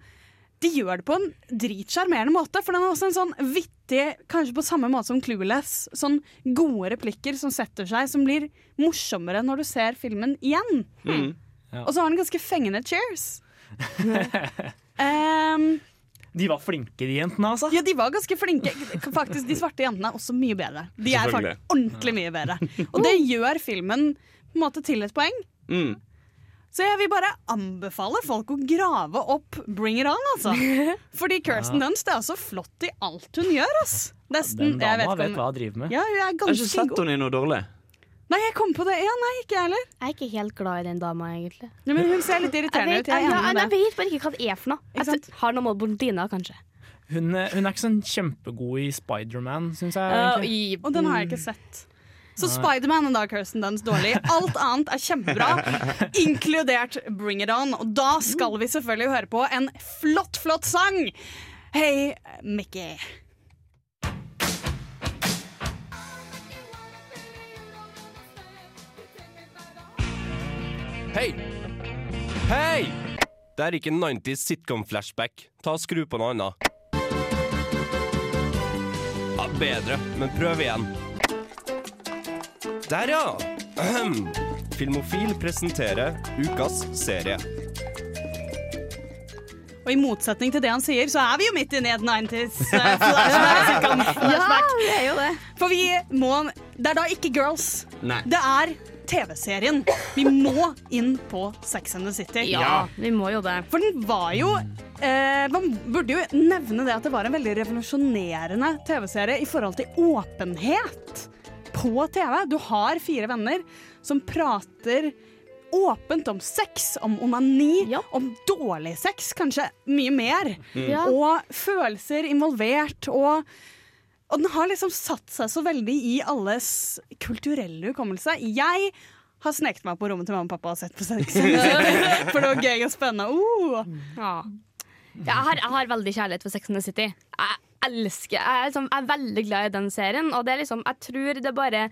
de gjør det på en dritsjarmerende måte, for den er også en sånn vittig, kanskje på samme måte som Clueless, sånn gode replikker som setter seg, som blir morsommere når du ser filmen igjen. Mm. Ja. Og så har den ganske fengende cheers. um, De var flinke, de jentene, altså. ja, de var ganske flinke. Faktisk, De svarte jentene er også mye bedre. De er faktisk ordentlig mye bedre. Og det gjør filmen på en måte til et poeng. Mm. Så jeg vil bare anbefale folk å grave opp Bring It On, altså. Fordi Kirsten Ja. Dunst er altså flott i alt hun gjør, ass. Nesten. Den dama vet, vet hva hun driver med. Ja, hun er ganske Jeg har ikke sett henne i noe dårlig. Nei, jeg kom på det. Ja, nei, ikke jeg heller. Jeg er ikke helt glad i den dama, egentlig. Nei, men hun ser litt irriterende ut. Jeg jeg, jeg, jeg vet bare ikke hva det er for noe. Jeg har noe med blondiner, kanskje. Hun, eh, hun er ikke sånn kjempegod i Spiderman, syns jeg. Uh, i, og den har jeg ikke sett. Så. Spiderman er da Kirsten Dunst dårlig. Alt annet er kjempebra, inkludert Bring It On. Og da skal vi selvfølgelig høre på en flott, flott sang. Hei, Mickey. Hei! Hei! Det er ikke 90s sitcom-flashback. Ta og Skru på noe annet. Ja, bedre, men prøv igjen. Der, ja! Ahem. Filmofil presenterer ukas serie. Og i motsetning til det han sier, så er vi jo midt inne i et 90s eh, flashback. flashback. Ja, vi er jo det. For vi må Det er da ikke Girls. Nei. Det er TV-serien. Vi må inn på Sex and the City. Ja, vi må jo det. For den var jo eh, Man burde jo nevne det at det var en veldig revolusjonerende TV-serie i forhold til åpenhet på TV. Du har fire venner som prater åpent om sex, om onani, om dårlig sex, kanskje mye mer. Mm. Ja. Og følelser involvert. Og, og den har liksom satt seg så veldig i alles kulturelle hukommelse. Jeg har sneket meg på rommet til mamma og pappa og sett på sex, for det var gøy og spennende. Uh. Ja. Jeg, har, jeg har veldig kjærlighet for Sex and the City. Jeg elsker Jeg liksom, jeg er veldig glad i den serien, og det er liksom Jeg tror det bare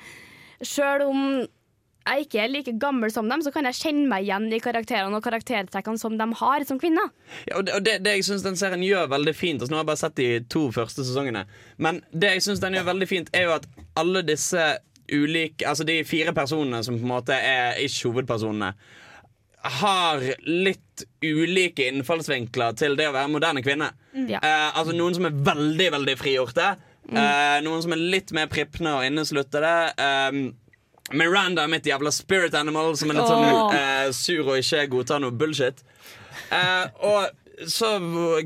Sjøl om jeg ikke er like gammel som dem, så kan jeg kjenne meg igjen i karakterene og karaktertrekkene som de har som kvinner. Ja, og det, og det, det jeg synes den serien gjør veldig fint altså Nå har jeg bare sett de to første sesongene Men det jeg synes den gjør veldig fint Er jo at alle disse ulike Altså de fire personene som på en måte er ikke hovedpersonene Har litt ulike innfallsvinkler Til det å være moderne kvinne Mm. Ja. eh, Altså noen som er veldig, veldig frigjorte Mm. eh, Noen som er litt mer pripne og innesluttede eh, Miranda er mitt jævla spirit animal Som er litt oh. sånn eh, sur og ikke godtar noe bullshit Eh, og så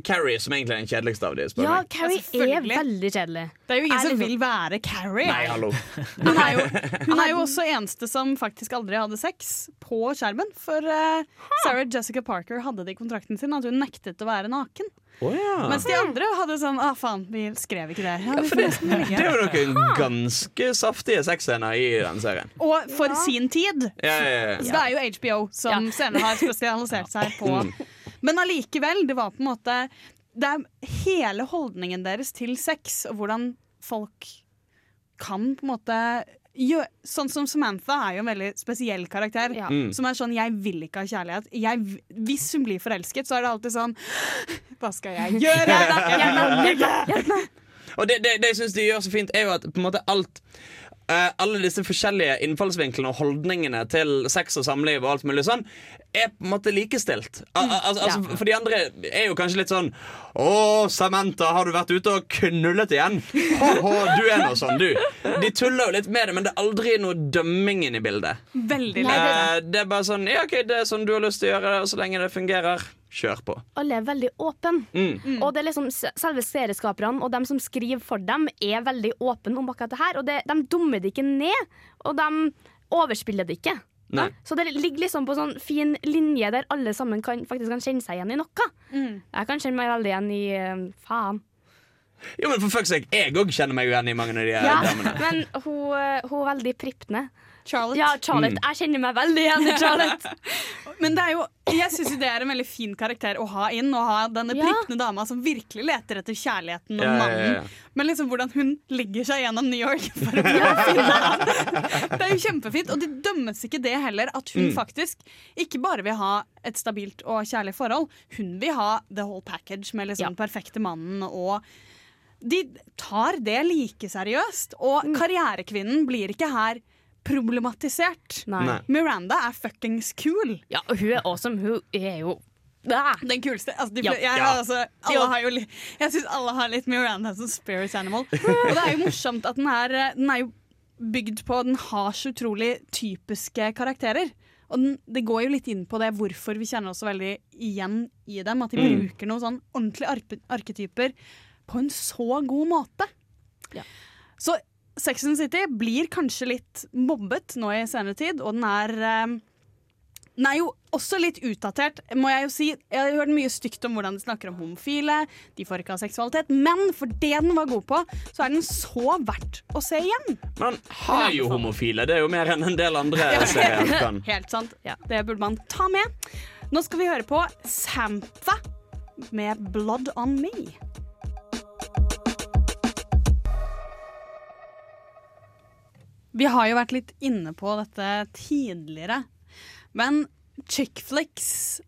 Carrie, som egentlig er den kjedeligste av de. Ja, meg. Carrie er veldig kjedelig. Det er jo ingen Er som vil være Carrie. Nei, hallo. Hun er, jo, hun er jo også eneste som faktisk aldri hadde sex på skjermen. For uh, Sarah Jessica Parker hadde det i kontrakten sin at hun nektet å være naken. Oh, ja. Mens de andre hadde sånn ah, faen, vi skrev ikke det. Ja, ja, det, det er jo noen ganske saftige sexscener i den serien. Og for sin tid. Ja, ja, Så det er jo HBO som senere har spesialisert seg på Mm. Men allikevel, det var på en måte Det er hele holdningen deres til sex og hvordan folk kan på en måte gjøre Sånn som Samantha er jo en veldig spesiell karakter. Mm. Som er sånn 'jeg vil ikke ha kjærlighet'. Jeg, hvis hun blir forelsket, så er det alltid sånn 'hva skal jeg gjøre'? Og det, det, det jeg syns de gjør så fint, er jo at på en måte alt eh, alle disse forskjellige innfallsvinklene og holdningene til sex og samliv og alt mulig sånn, er på en måte likestilt. Al al altså, altså, For de andre er jo kanskje litt sånn Å, Samantha, har du vært ute og knullet igjen? Ho-ho, du er nå sånn, du. De tuller jo litt med det, men det er aldri noe dømming inne i bildet. Veldig Nei, det- Eh, det er bare sånn Ja, OK, det er sånn du har lyst til å gjøre det, og så lenge det fungerer, kjør på. Alle er veldig åpne. Mm. Og det er liksom selve serieskaperne og dem som skriver for dem, er veldig åpne om akkurat det her. Og det, de dummer det ikke ned, og de overspiller det ikke. Nei. Så det ligger liksom på sånn fin linje der alle sammen kan, faktisk kan kjenne seg igjen i noe. Jeg kan kjenne meg veldig igjen i uh, faen. Jo, men for fuck's sake, jeg òg kjenner meg igjen i mange av de eh, Ja, damene. men hun, eh, hun er veldig prippende. Charlotte. Ja, Charlotte. Mm. Jeg kjenner meg veldig igjen i Charlotte. Men det er jo, jeg syns det er en veldig fin karakter å ha inn. Å ha denne Ja. dama som virkelig leter etter kjærligheten og Ja, ja, ja, mannen. ja. Men liksom hvordan hun ligger seg gjennom New York for å finne ham. Det er jo kjempefint. Og det dømmes ikke det heller, at hun Mm. faktisk ikke bare vil ha et stabilt og kjærlig forhold. Hun vil ha the whole package med liksom den perfekte mannen og de tar det like seriøst. Og Mm. karrierekvinnen blir ikke her problematisert. Nei. Miranda er fuckings cool. Ja, og hun er awesome. Hun er jo. Den kuleste. Altså, de, Ja. jeg, Ja. altså, alle har jo, jeg syns alle har litt Miranda som spirit animal. Og det er jo morsomt at den er, eh, den er jo bygd på Den har så utrolig typiske karakterer. Og den, det går jo litt inn på det hvorfor vi kjenner oss så veldig igjen i dem. At de Mm. bruker noen sånn ordentlige arketyper på en så god måte. Så Sex and City blir kanskje litt mobbet nå i senere tid, og den er eh, den er jo også litt utdatert, må jeg jo si. Jeg har hørt mye stygt om hvordan de snakker om homofile. De får ikke ha seksualitet. Men for det den var god på, så er den så verdt å se igjen. Man har jo homofile. Det er jo mer enn en del andre serier kan. Helt sant. Det burde man ta med. Nå skal vi høre på Samtha med 'Blood On Me'. Vi har jo vært litt inne på dette tidligere, men chick flicks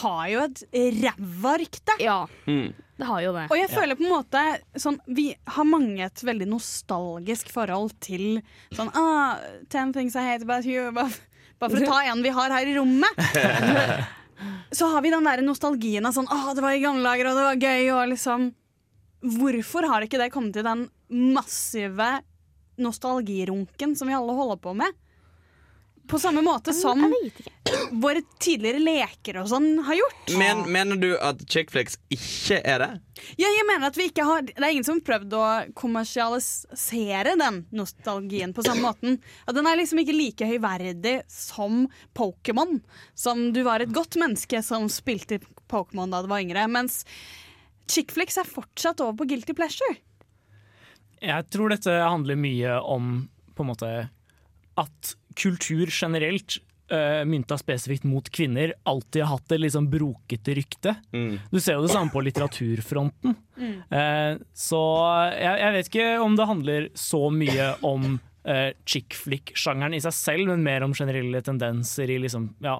har jo et ræva rykte. Ja, Mm. det har jo det. Og jeg føler på en måte sånn, Vi har mange et veldig nostalgisk forhold til sånn ah, Ten things I hate about you. Bare, bare for å ta en vi har her i rommet. Så har vi den der nostalgien av sånn ah, det var i gamle dager, og det var gøy, og liksom Hvorfor har ikke det kommet til den massive nostalgirunken som vi alle holder på med? på samme måte som våre tidligere leker og sånn har gjort. Men, mener du at chick flicks ikke er det? Ja, jeg mener at vi ikke har Det er ingen som har prøvd å kommersialisere den nostalgien på samme måten. At den er liksom ikke like høyverdig som Pokémon. Som du var et godt menneske som spilte Pokémon da du var yngre. Mens chick flicks er fortsatt over på guilty pleasure. Jeg tror dette handler mye om på en måte at kultur generelt, uh, mynta spesifikt mot kvinner, alltid har hatt et litt sånn brokete rykte. Du ser jo det samme på litteraturfronten. Mm. Uh, så jeg, jeg vet ikke om det handler så mye om uh, chick flick-sjangeren i seg selv, men mer om generelle tendenser i, liksom, ja,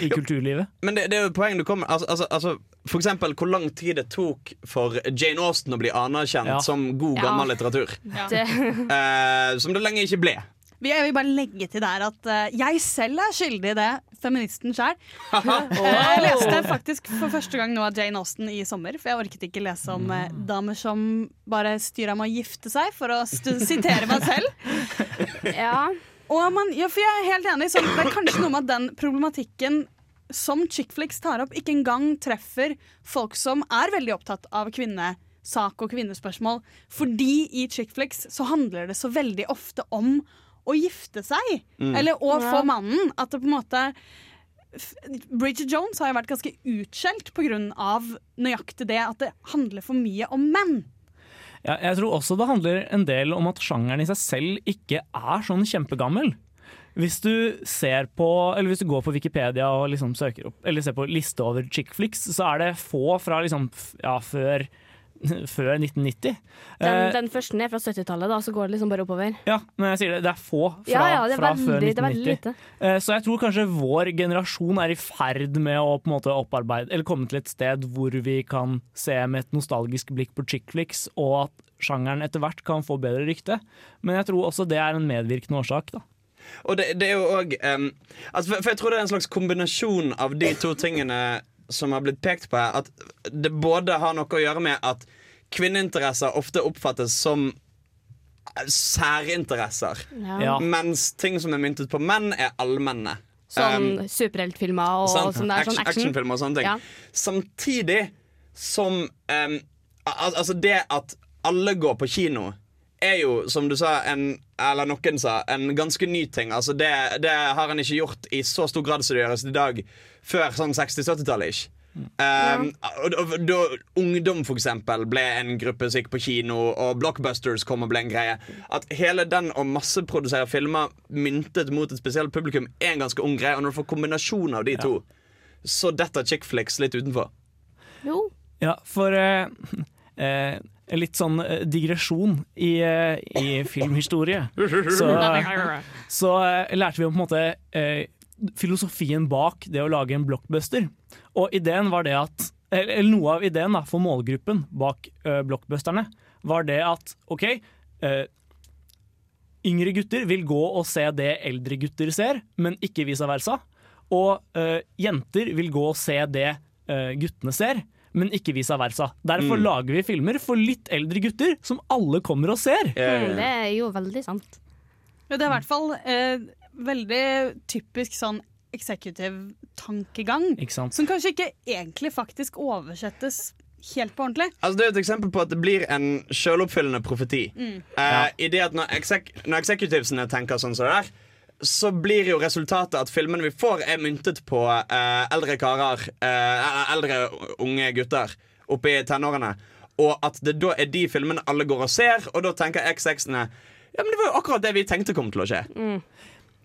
i kulturlivet. Men det, det er jo poeng du kommer altså, altså, altså, For eksempel hvor lang tid det tok for Jane Austen å bli anerkjent Ja. som god, Ja. gammel litteratur. Ja. Eh, som det lenge ikke ble. Jeg vil bare legge til der at uh, jeg selv er skyldig i det, feministen sjøl. Jeg leste faktisk for første gang nå av Jane Austen i sommer, for jeg orket ikke lese om uh, damer som bare styra med å gifte seg, for å sitere meg selv. Og man, ja, for jeg er helt enig, sånn, Det er kanskje noe med at den problematikken som Chickflix tar opp, ikke engang treffer folk som er veldig opptatt av kvinnesak og kvinnespørsmål. Fordi i Chickflix så handler det så veldig ofte om å gifte seg. Mm. Eller å få mannen. At det på en måte Bridget Jones har jo vært ganske utskjelt pga. nøyaktig det at det handler for mye om menn. Ja, jeg tror også det handler en del om at sjangeren i seg selv ikke er sånn kjempegammel. Hvis du ser på, eller hvis du går på Wikipedia og liksom søker opp, eller ser på liste over chick så er det få fra liksom, ja, før, før 1990. Den, Eh, den første er fra 70-tallet, da, så går det liksom bare oppover. ja, men jeg sier det, det er få fra, Ja, ja, det er fra veldig- før det er veldig 1990. lite. Eh, Så jeg tror kanskje vår generasjon er i ferd med å på en måte opparbeide, eller komme til et sted hvor vi kan se med et nostalgisk blikk på chick flicks, og at sjangeren etter hvert kan få bedre rykte. Men jeg tror også det er en medvirkende årsak. da. Og det, det er jo òg altså for, for jeg tror det er en slags kombinasjon av de to tingene som har blitt pekt på her. At det både har noe å gjøre med at kvinneinteresser ofte oppfattes som særinteresser. Ja. Mens ting som er myntet på menn, er allmenne. Sånn Um, superheltfilmer og sånn, sånn der. Sånn Action- action. Actionfilmer og sånne ting. Ja. Samtidig som um, al Altså, det at alle går på kino, er jo, som du sa, en, eller noen sa, en ganske ny ting. Altså, det, det har en ikke gjort i så stor grad som det gjøres i dag, før sånn 60-70-tallet. ikke Um, og, og, da Ungdom for eksempel ble en gruppe som gikk på kino, og Blockbusters kom og ble en greie. At hele den å masseprodusere filmer myntet mot et spesielt publikum, er en ganske ung greie. Og når du får kombinasjon av de to, så detter chick flicks litt utenfor. Jo. Ja, for eh, eh, litt sånn eh, digresjon i, eh, i filmhistorie. Så, så eh, lærte vi om på en måte eh, filosofien bak det å lage en blockbuster. Og ideen var det at Eller noe av ideen da, for målgruppen bak uh, blockbusterne var det at OK uh, Yngre gutter vil gå og se det eldre gutter ser, men ikke vice versa. Og uh, jenter vil gå og se det guttene ser, men ikke vice versa. Derfor Mm. lager vi filmer for litt eldre gutter som alle kommer og ser. Mm, det er jo veldig sant. Ja, det er i hvert fall eh, veldig typisk sånn executive tankegang. Ikke sant? Som kanskje ikke egentlig faktisk oversettes helt på ordentlig. Altså Det er et eksempel på at det blir en selvoppfyllende profeti. Mm. Eh, I det at når, exec når executivesene tenker sånn som det der, så blir jo resultatet at filmene vi får, er myntet på eh, eldre karer, eh, eldre unge gutter oppe i tenårene. Og at det da er de filmene alle går og ser, og da tenker XX-ene Ja, men det var jo akkurat det vi tenkte kom til å skje.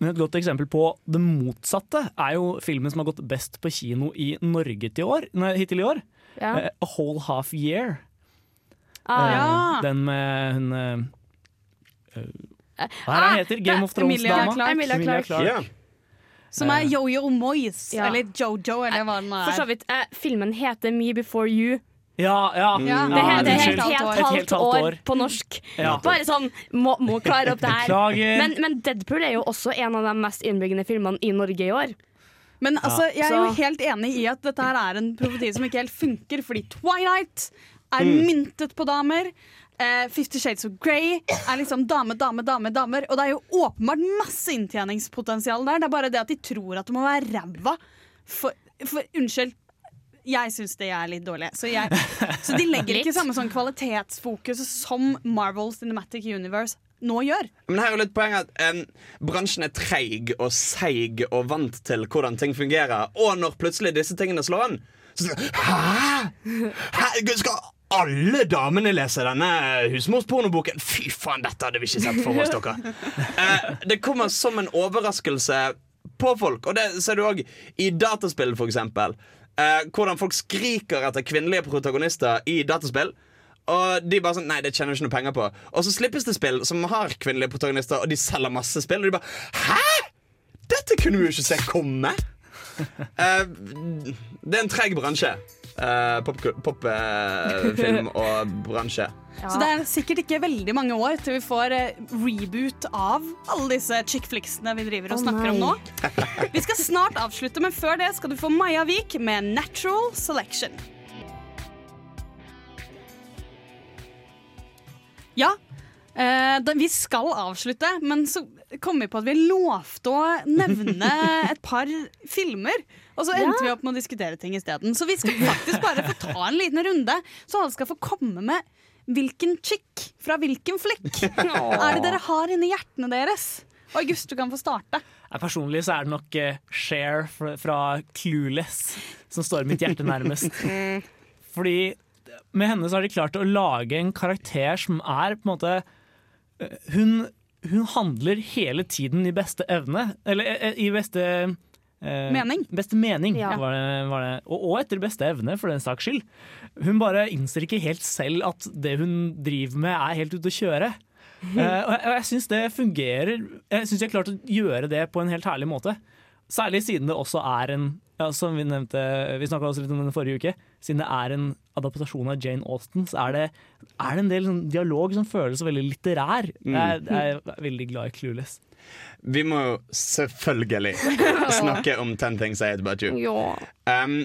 Men Et godt eksempel på det motsatte er jo filmen som har gått best på kino i Norge til år, nei, hittil i år. Ja. Uh, A Whole Half Year. Ah, uh, ja. Den med hun eh, Hva er det Ah, hun heter? Game of Thrones-dama? Emilia Clarke. Som er. Yo-Yo Moyes, Ja. eller Jojo, eller hva den er. For så vidt. Eh, filmen heter Me Before You. Ja, ja. Ja. Det heter et helt halvt år på norsk. Ja. Bare sånn, må, må klare opp det her. Men, men Deadpool er jo også en av de mest innbyggende filmene i Norge i år. Men altså, jeg er jo helt enig i at dette her er en profeti som ikke helt funker, fordi Twilight er Mm. myntet på damer. Eh, Fifty Shades of Grey er liksom dame, dame, dame, damer. Og det er jo åpenbart masse inntjeningspotensial der. Det er bare det at de tror at det må være ræva. For, for unnskyld, jeg syns det er litt dårlig. Så, jeg, så de legger ikke samme sånn kvalitetsfokus som Marvel Cinematic Universe nå gjør. Men her er jo litt poeng at em, bransjen er treig og seig og vant til hvordan ting fungerer. Og når plutselig disse tingene slår an så sier de, Hæ?! Hæ? Skal alle damene lese denne husmorspornoboken? Fy faen, dette hadde vi ikke sett for oss, dere. Eh, det kommer som en overraskelse på folk, og det ser du òg i dataspill, for eksempel. Eh, hvordan folk skriker etter kvinnelige protagonister i dataspill. Og de bare sånn, nei, det tjener vi ikke noe penger på Og så slippes det spill som har kvinnelige protagonister, og de selger masse spill. Og de bare Hæ?! Dette kunne vi jo ikke se komme! Eh, det er en treg bransje. Uh, Popfilm pop, eh, og bransje. Så det er sikkert ikke veldig mange år til vi får eh, reboot av alle disse chickflixene vi driver og snakker om nå. Vi skal snart avslutte, men før det skal du få Maja Vik med 'Natural Selection'. Ja, eh, vi skal avslutte, men så kom vi på at vi lovte å nevne et par filmer. Og så endte Ja. vi opp med å diskutere ting isteden. Så vi skal faktisk bare få ta en liten runde, så alle skal få komme med hvilken chick fra hvilken flekk er det dere har inni hjertene deres. Og August, du kan få starte. Personlig så er det nok eh, Cher fra, fra Clueless som står mitt hjerte nærmest. Fordi med henne så har de klart å lage en karakter som er på en måte eh, Hun, hun handler hele tiden i beste evne. Eller eh, i beste eh, Mening. Beste mening Ja. var det, var det. Og, og etter beste evne, for den saks skyld. Hun bare innser ikke helt selv at det hun driver med, er helt ute å kjøre. Eh, og jeg, og jeg syns det fungerer. Jeg syns jeg har klart å gjøre det på en helt herlig måte. Særlig siden det også er en ja, som Vi nevnte, vi snakka også litt om den forrige uke. Siden det er en adaptasjon av Jane Austen, så er det, er det en del sånn dialog som føles veldig litterær. Mm. Jeg, jeg er veldig glad i Clueless. Vi må jo selvfølgelig snakke om Ten Things I Hate About You. Ja. Um,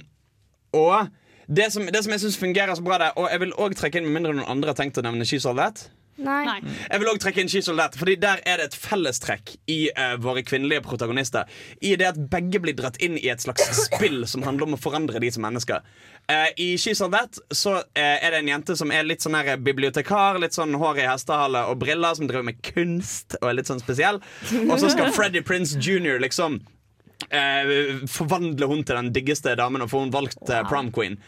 og det som, det som jeg syns fungerer så bra der, og jeg vil også trekke inn med mindre noen andre har tenkt å nevne She's All That. Nei. Jeg vil også trekke inn That, fordi der er det et fellestrekk i uh, våre kvinnelige protagonister. I det at begge blir dratt inn i et slags spill som handler om å forandre de som mennesker. Uh, I She's All That så uh, er det en jente som er litt sånn her bibliotekar, litt sånn hår i hestehale og briller, som driver med kunst og er litt sånn spesiell. Og så skal Freddie Prince jr. liksom eh, forvandle hun til den diggeste damen og få hun valgt prom queen.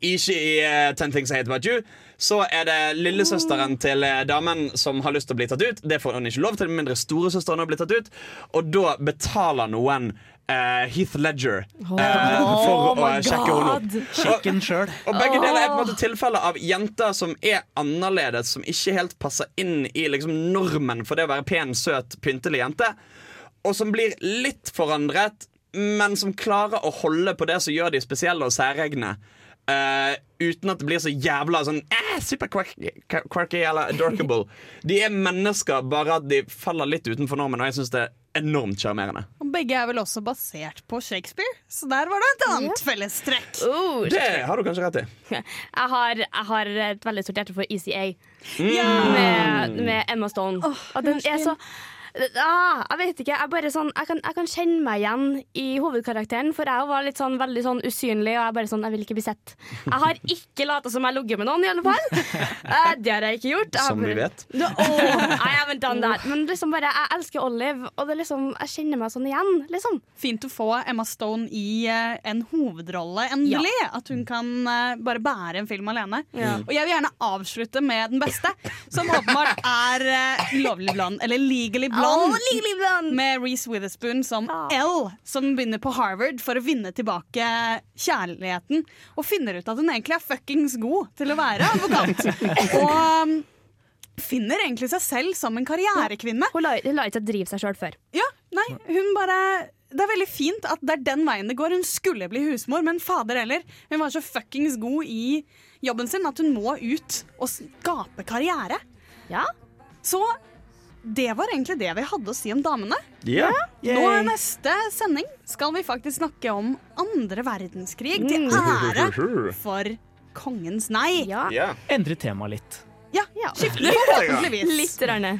I, i eh, Ten Things I Hate About You så er det lillesøsteren til eh, damen som har lyst til å bli tatt ut. Det får hun ikke lov til, med mindre storesøsteren har blitt tatt ut. Og da betaler noen Uh, Heath Ledger eh, for å sjekke henne opp. Sjekken sjøl. Og begge deler er på en måte tilfeller av jenter som er annerledes, som ikke helt passer inn i liksom, normen for det å være pen, søt, pyntelig jente. Og som blir litt forandret, men som klarer å holde på det som gjør de spesielle og særegne. Eh, uten at det blir så jævla sånn eh, super quirky, quirky eller adorkable. De er mennesker, bare at de faller litt utenfor normen, og jeg syns det er enormt sjarmerende. Begge er vel også basert på Shakespeare, så der var det et annet fellestrekk. Det har du kanskje rett i. Jeg har, jeg har et veldig stort hjerte for ECA Ja. med, med Emma Stone. og den er så ah, Jeg vet ikke. Jeg, bare sånn, jeg, kan, jeg kan kjenne meg igjen i hovedkarakteren, for jeg var litt sånn, veldig sånn usynlig, og jeg bare sånn, jeg vil ikke bli sett. Jeg har ikke lata som jeg har ligget med noen, i alle fall. Eh, det har jeg ikke gjort. Jeg Som vi vet. Da- åh, I done that. Men liksom bare, jeg elsker Olive, og det liksom, jeg kjenner meg sånn igjen. Liksom. Fint å få Emma Stone i uh, en hovedrolle, endelig. At hun kan uh, bare bære en film alene. Ja. Og jeg vil gjerne avslutte med den beste, som åpenbart er uh, Lovely Blonde, eller Legally Blonde. Blonde. Med Reece Witherspoon som L, som begynner på Harvard for å vinne tilbake kjærligheten. Og finner ut at hun egentlig er fuckings god til å være advokat. og um, finner egentlig seg selv som en karrierekvinne. Hun la, ikke seg drive seg sjøl før. Ja, nei, hun bare det er veldig fint at det er den veien det går. Hun skulle bli husmor, men fader heller. Hun var så fuckings god i jobben sin at hun må ut og skape karriere. Ja. Så det var egentlig det vi hadde å si om damene. Ja. Nå i neste sending skal vi faktisk snakke om andre verdenskrig til Mm. ære for kongens nei. Endre temaet litt. Ja, Ja, skiftende forhåpentligvis. Litt. Rørende.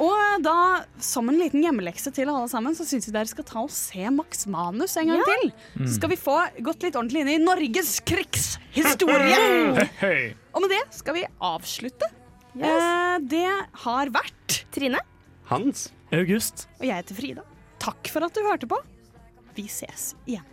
Og da, som en liten hjemmelekse til alle sammen, så syns vi dere skal ta og se Max Manus en gang Ja. til. Mm. Så skal vi få gått litt ordentlig inn i Norges krigshistorie. Og med det skal vi avslutte. Yes. Eh, det har vært Trine. Hans. August. Og jeg heter Frida. Takk for at du hørte på. Vi ses igjen.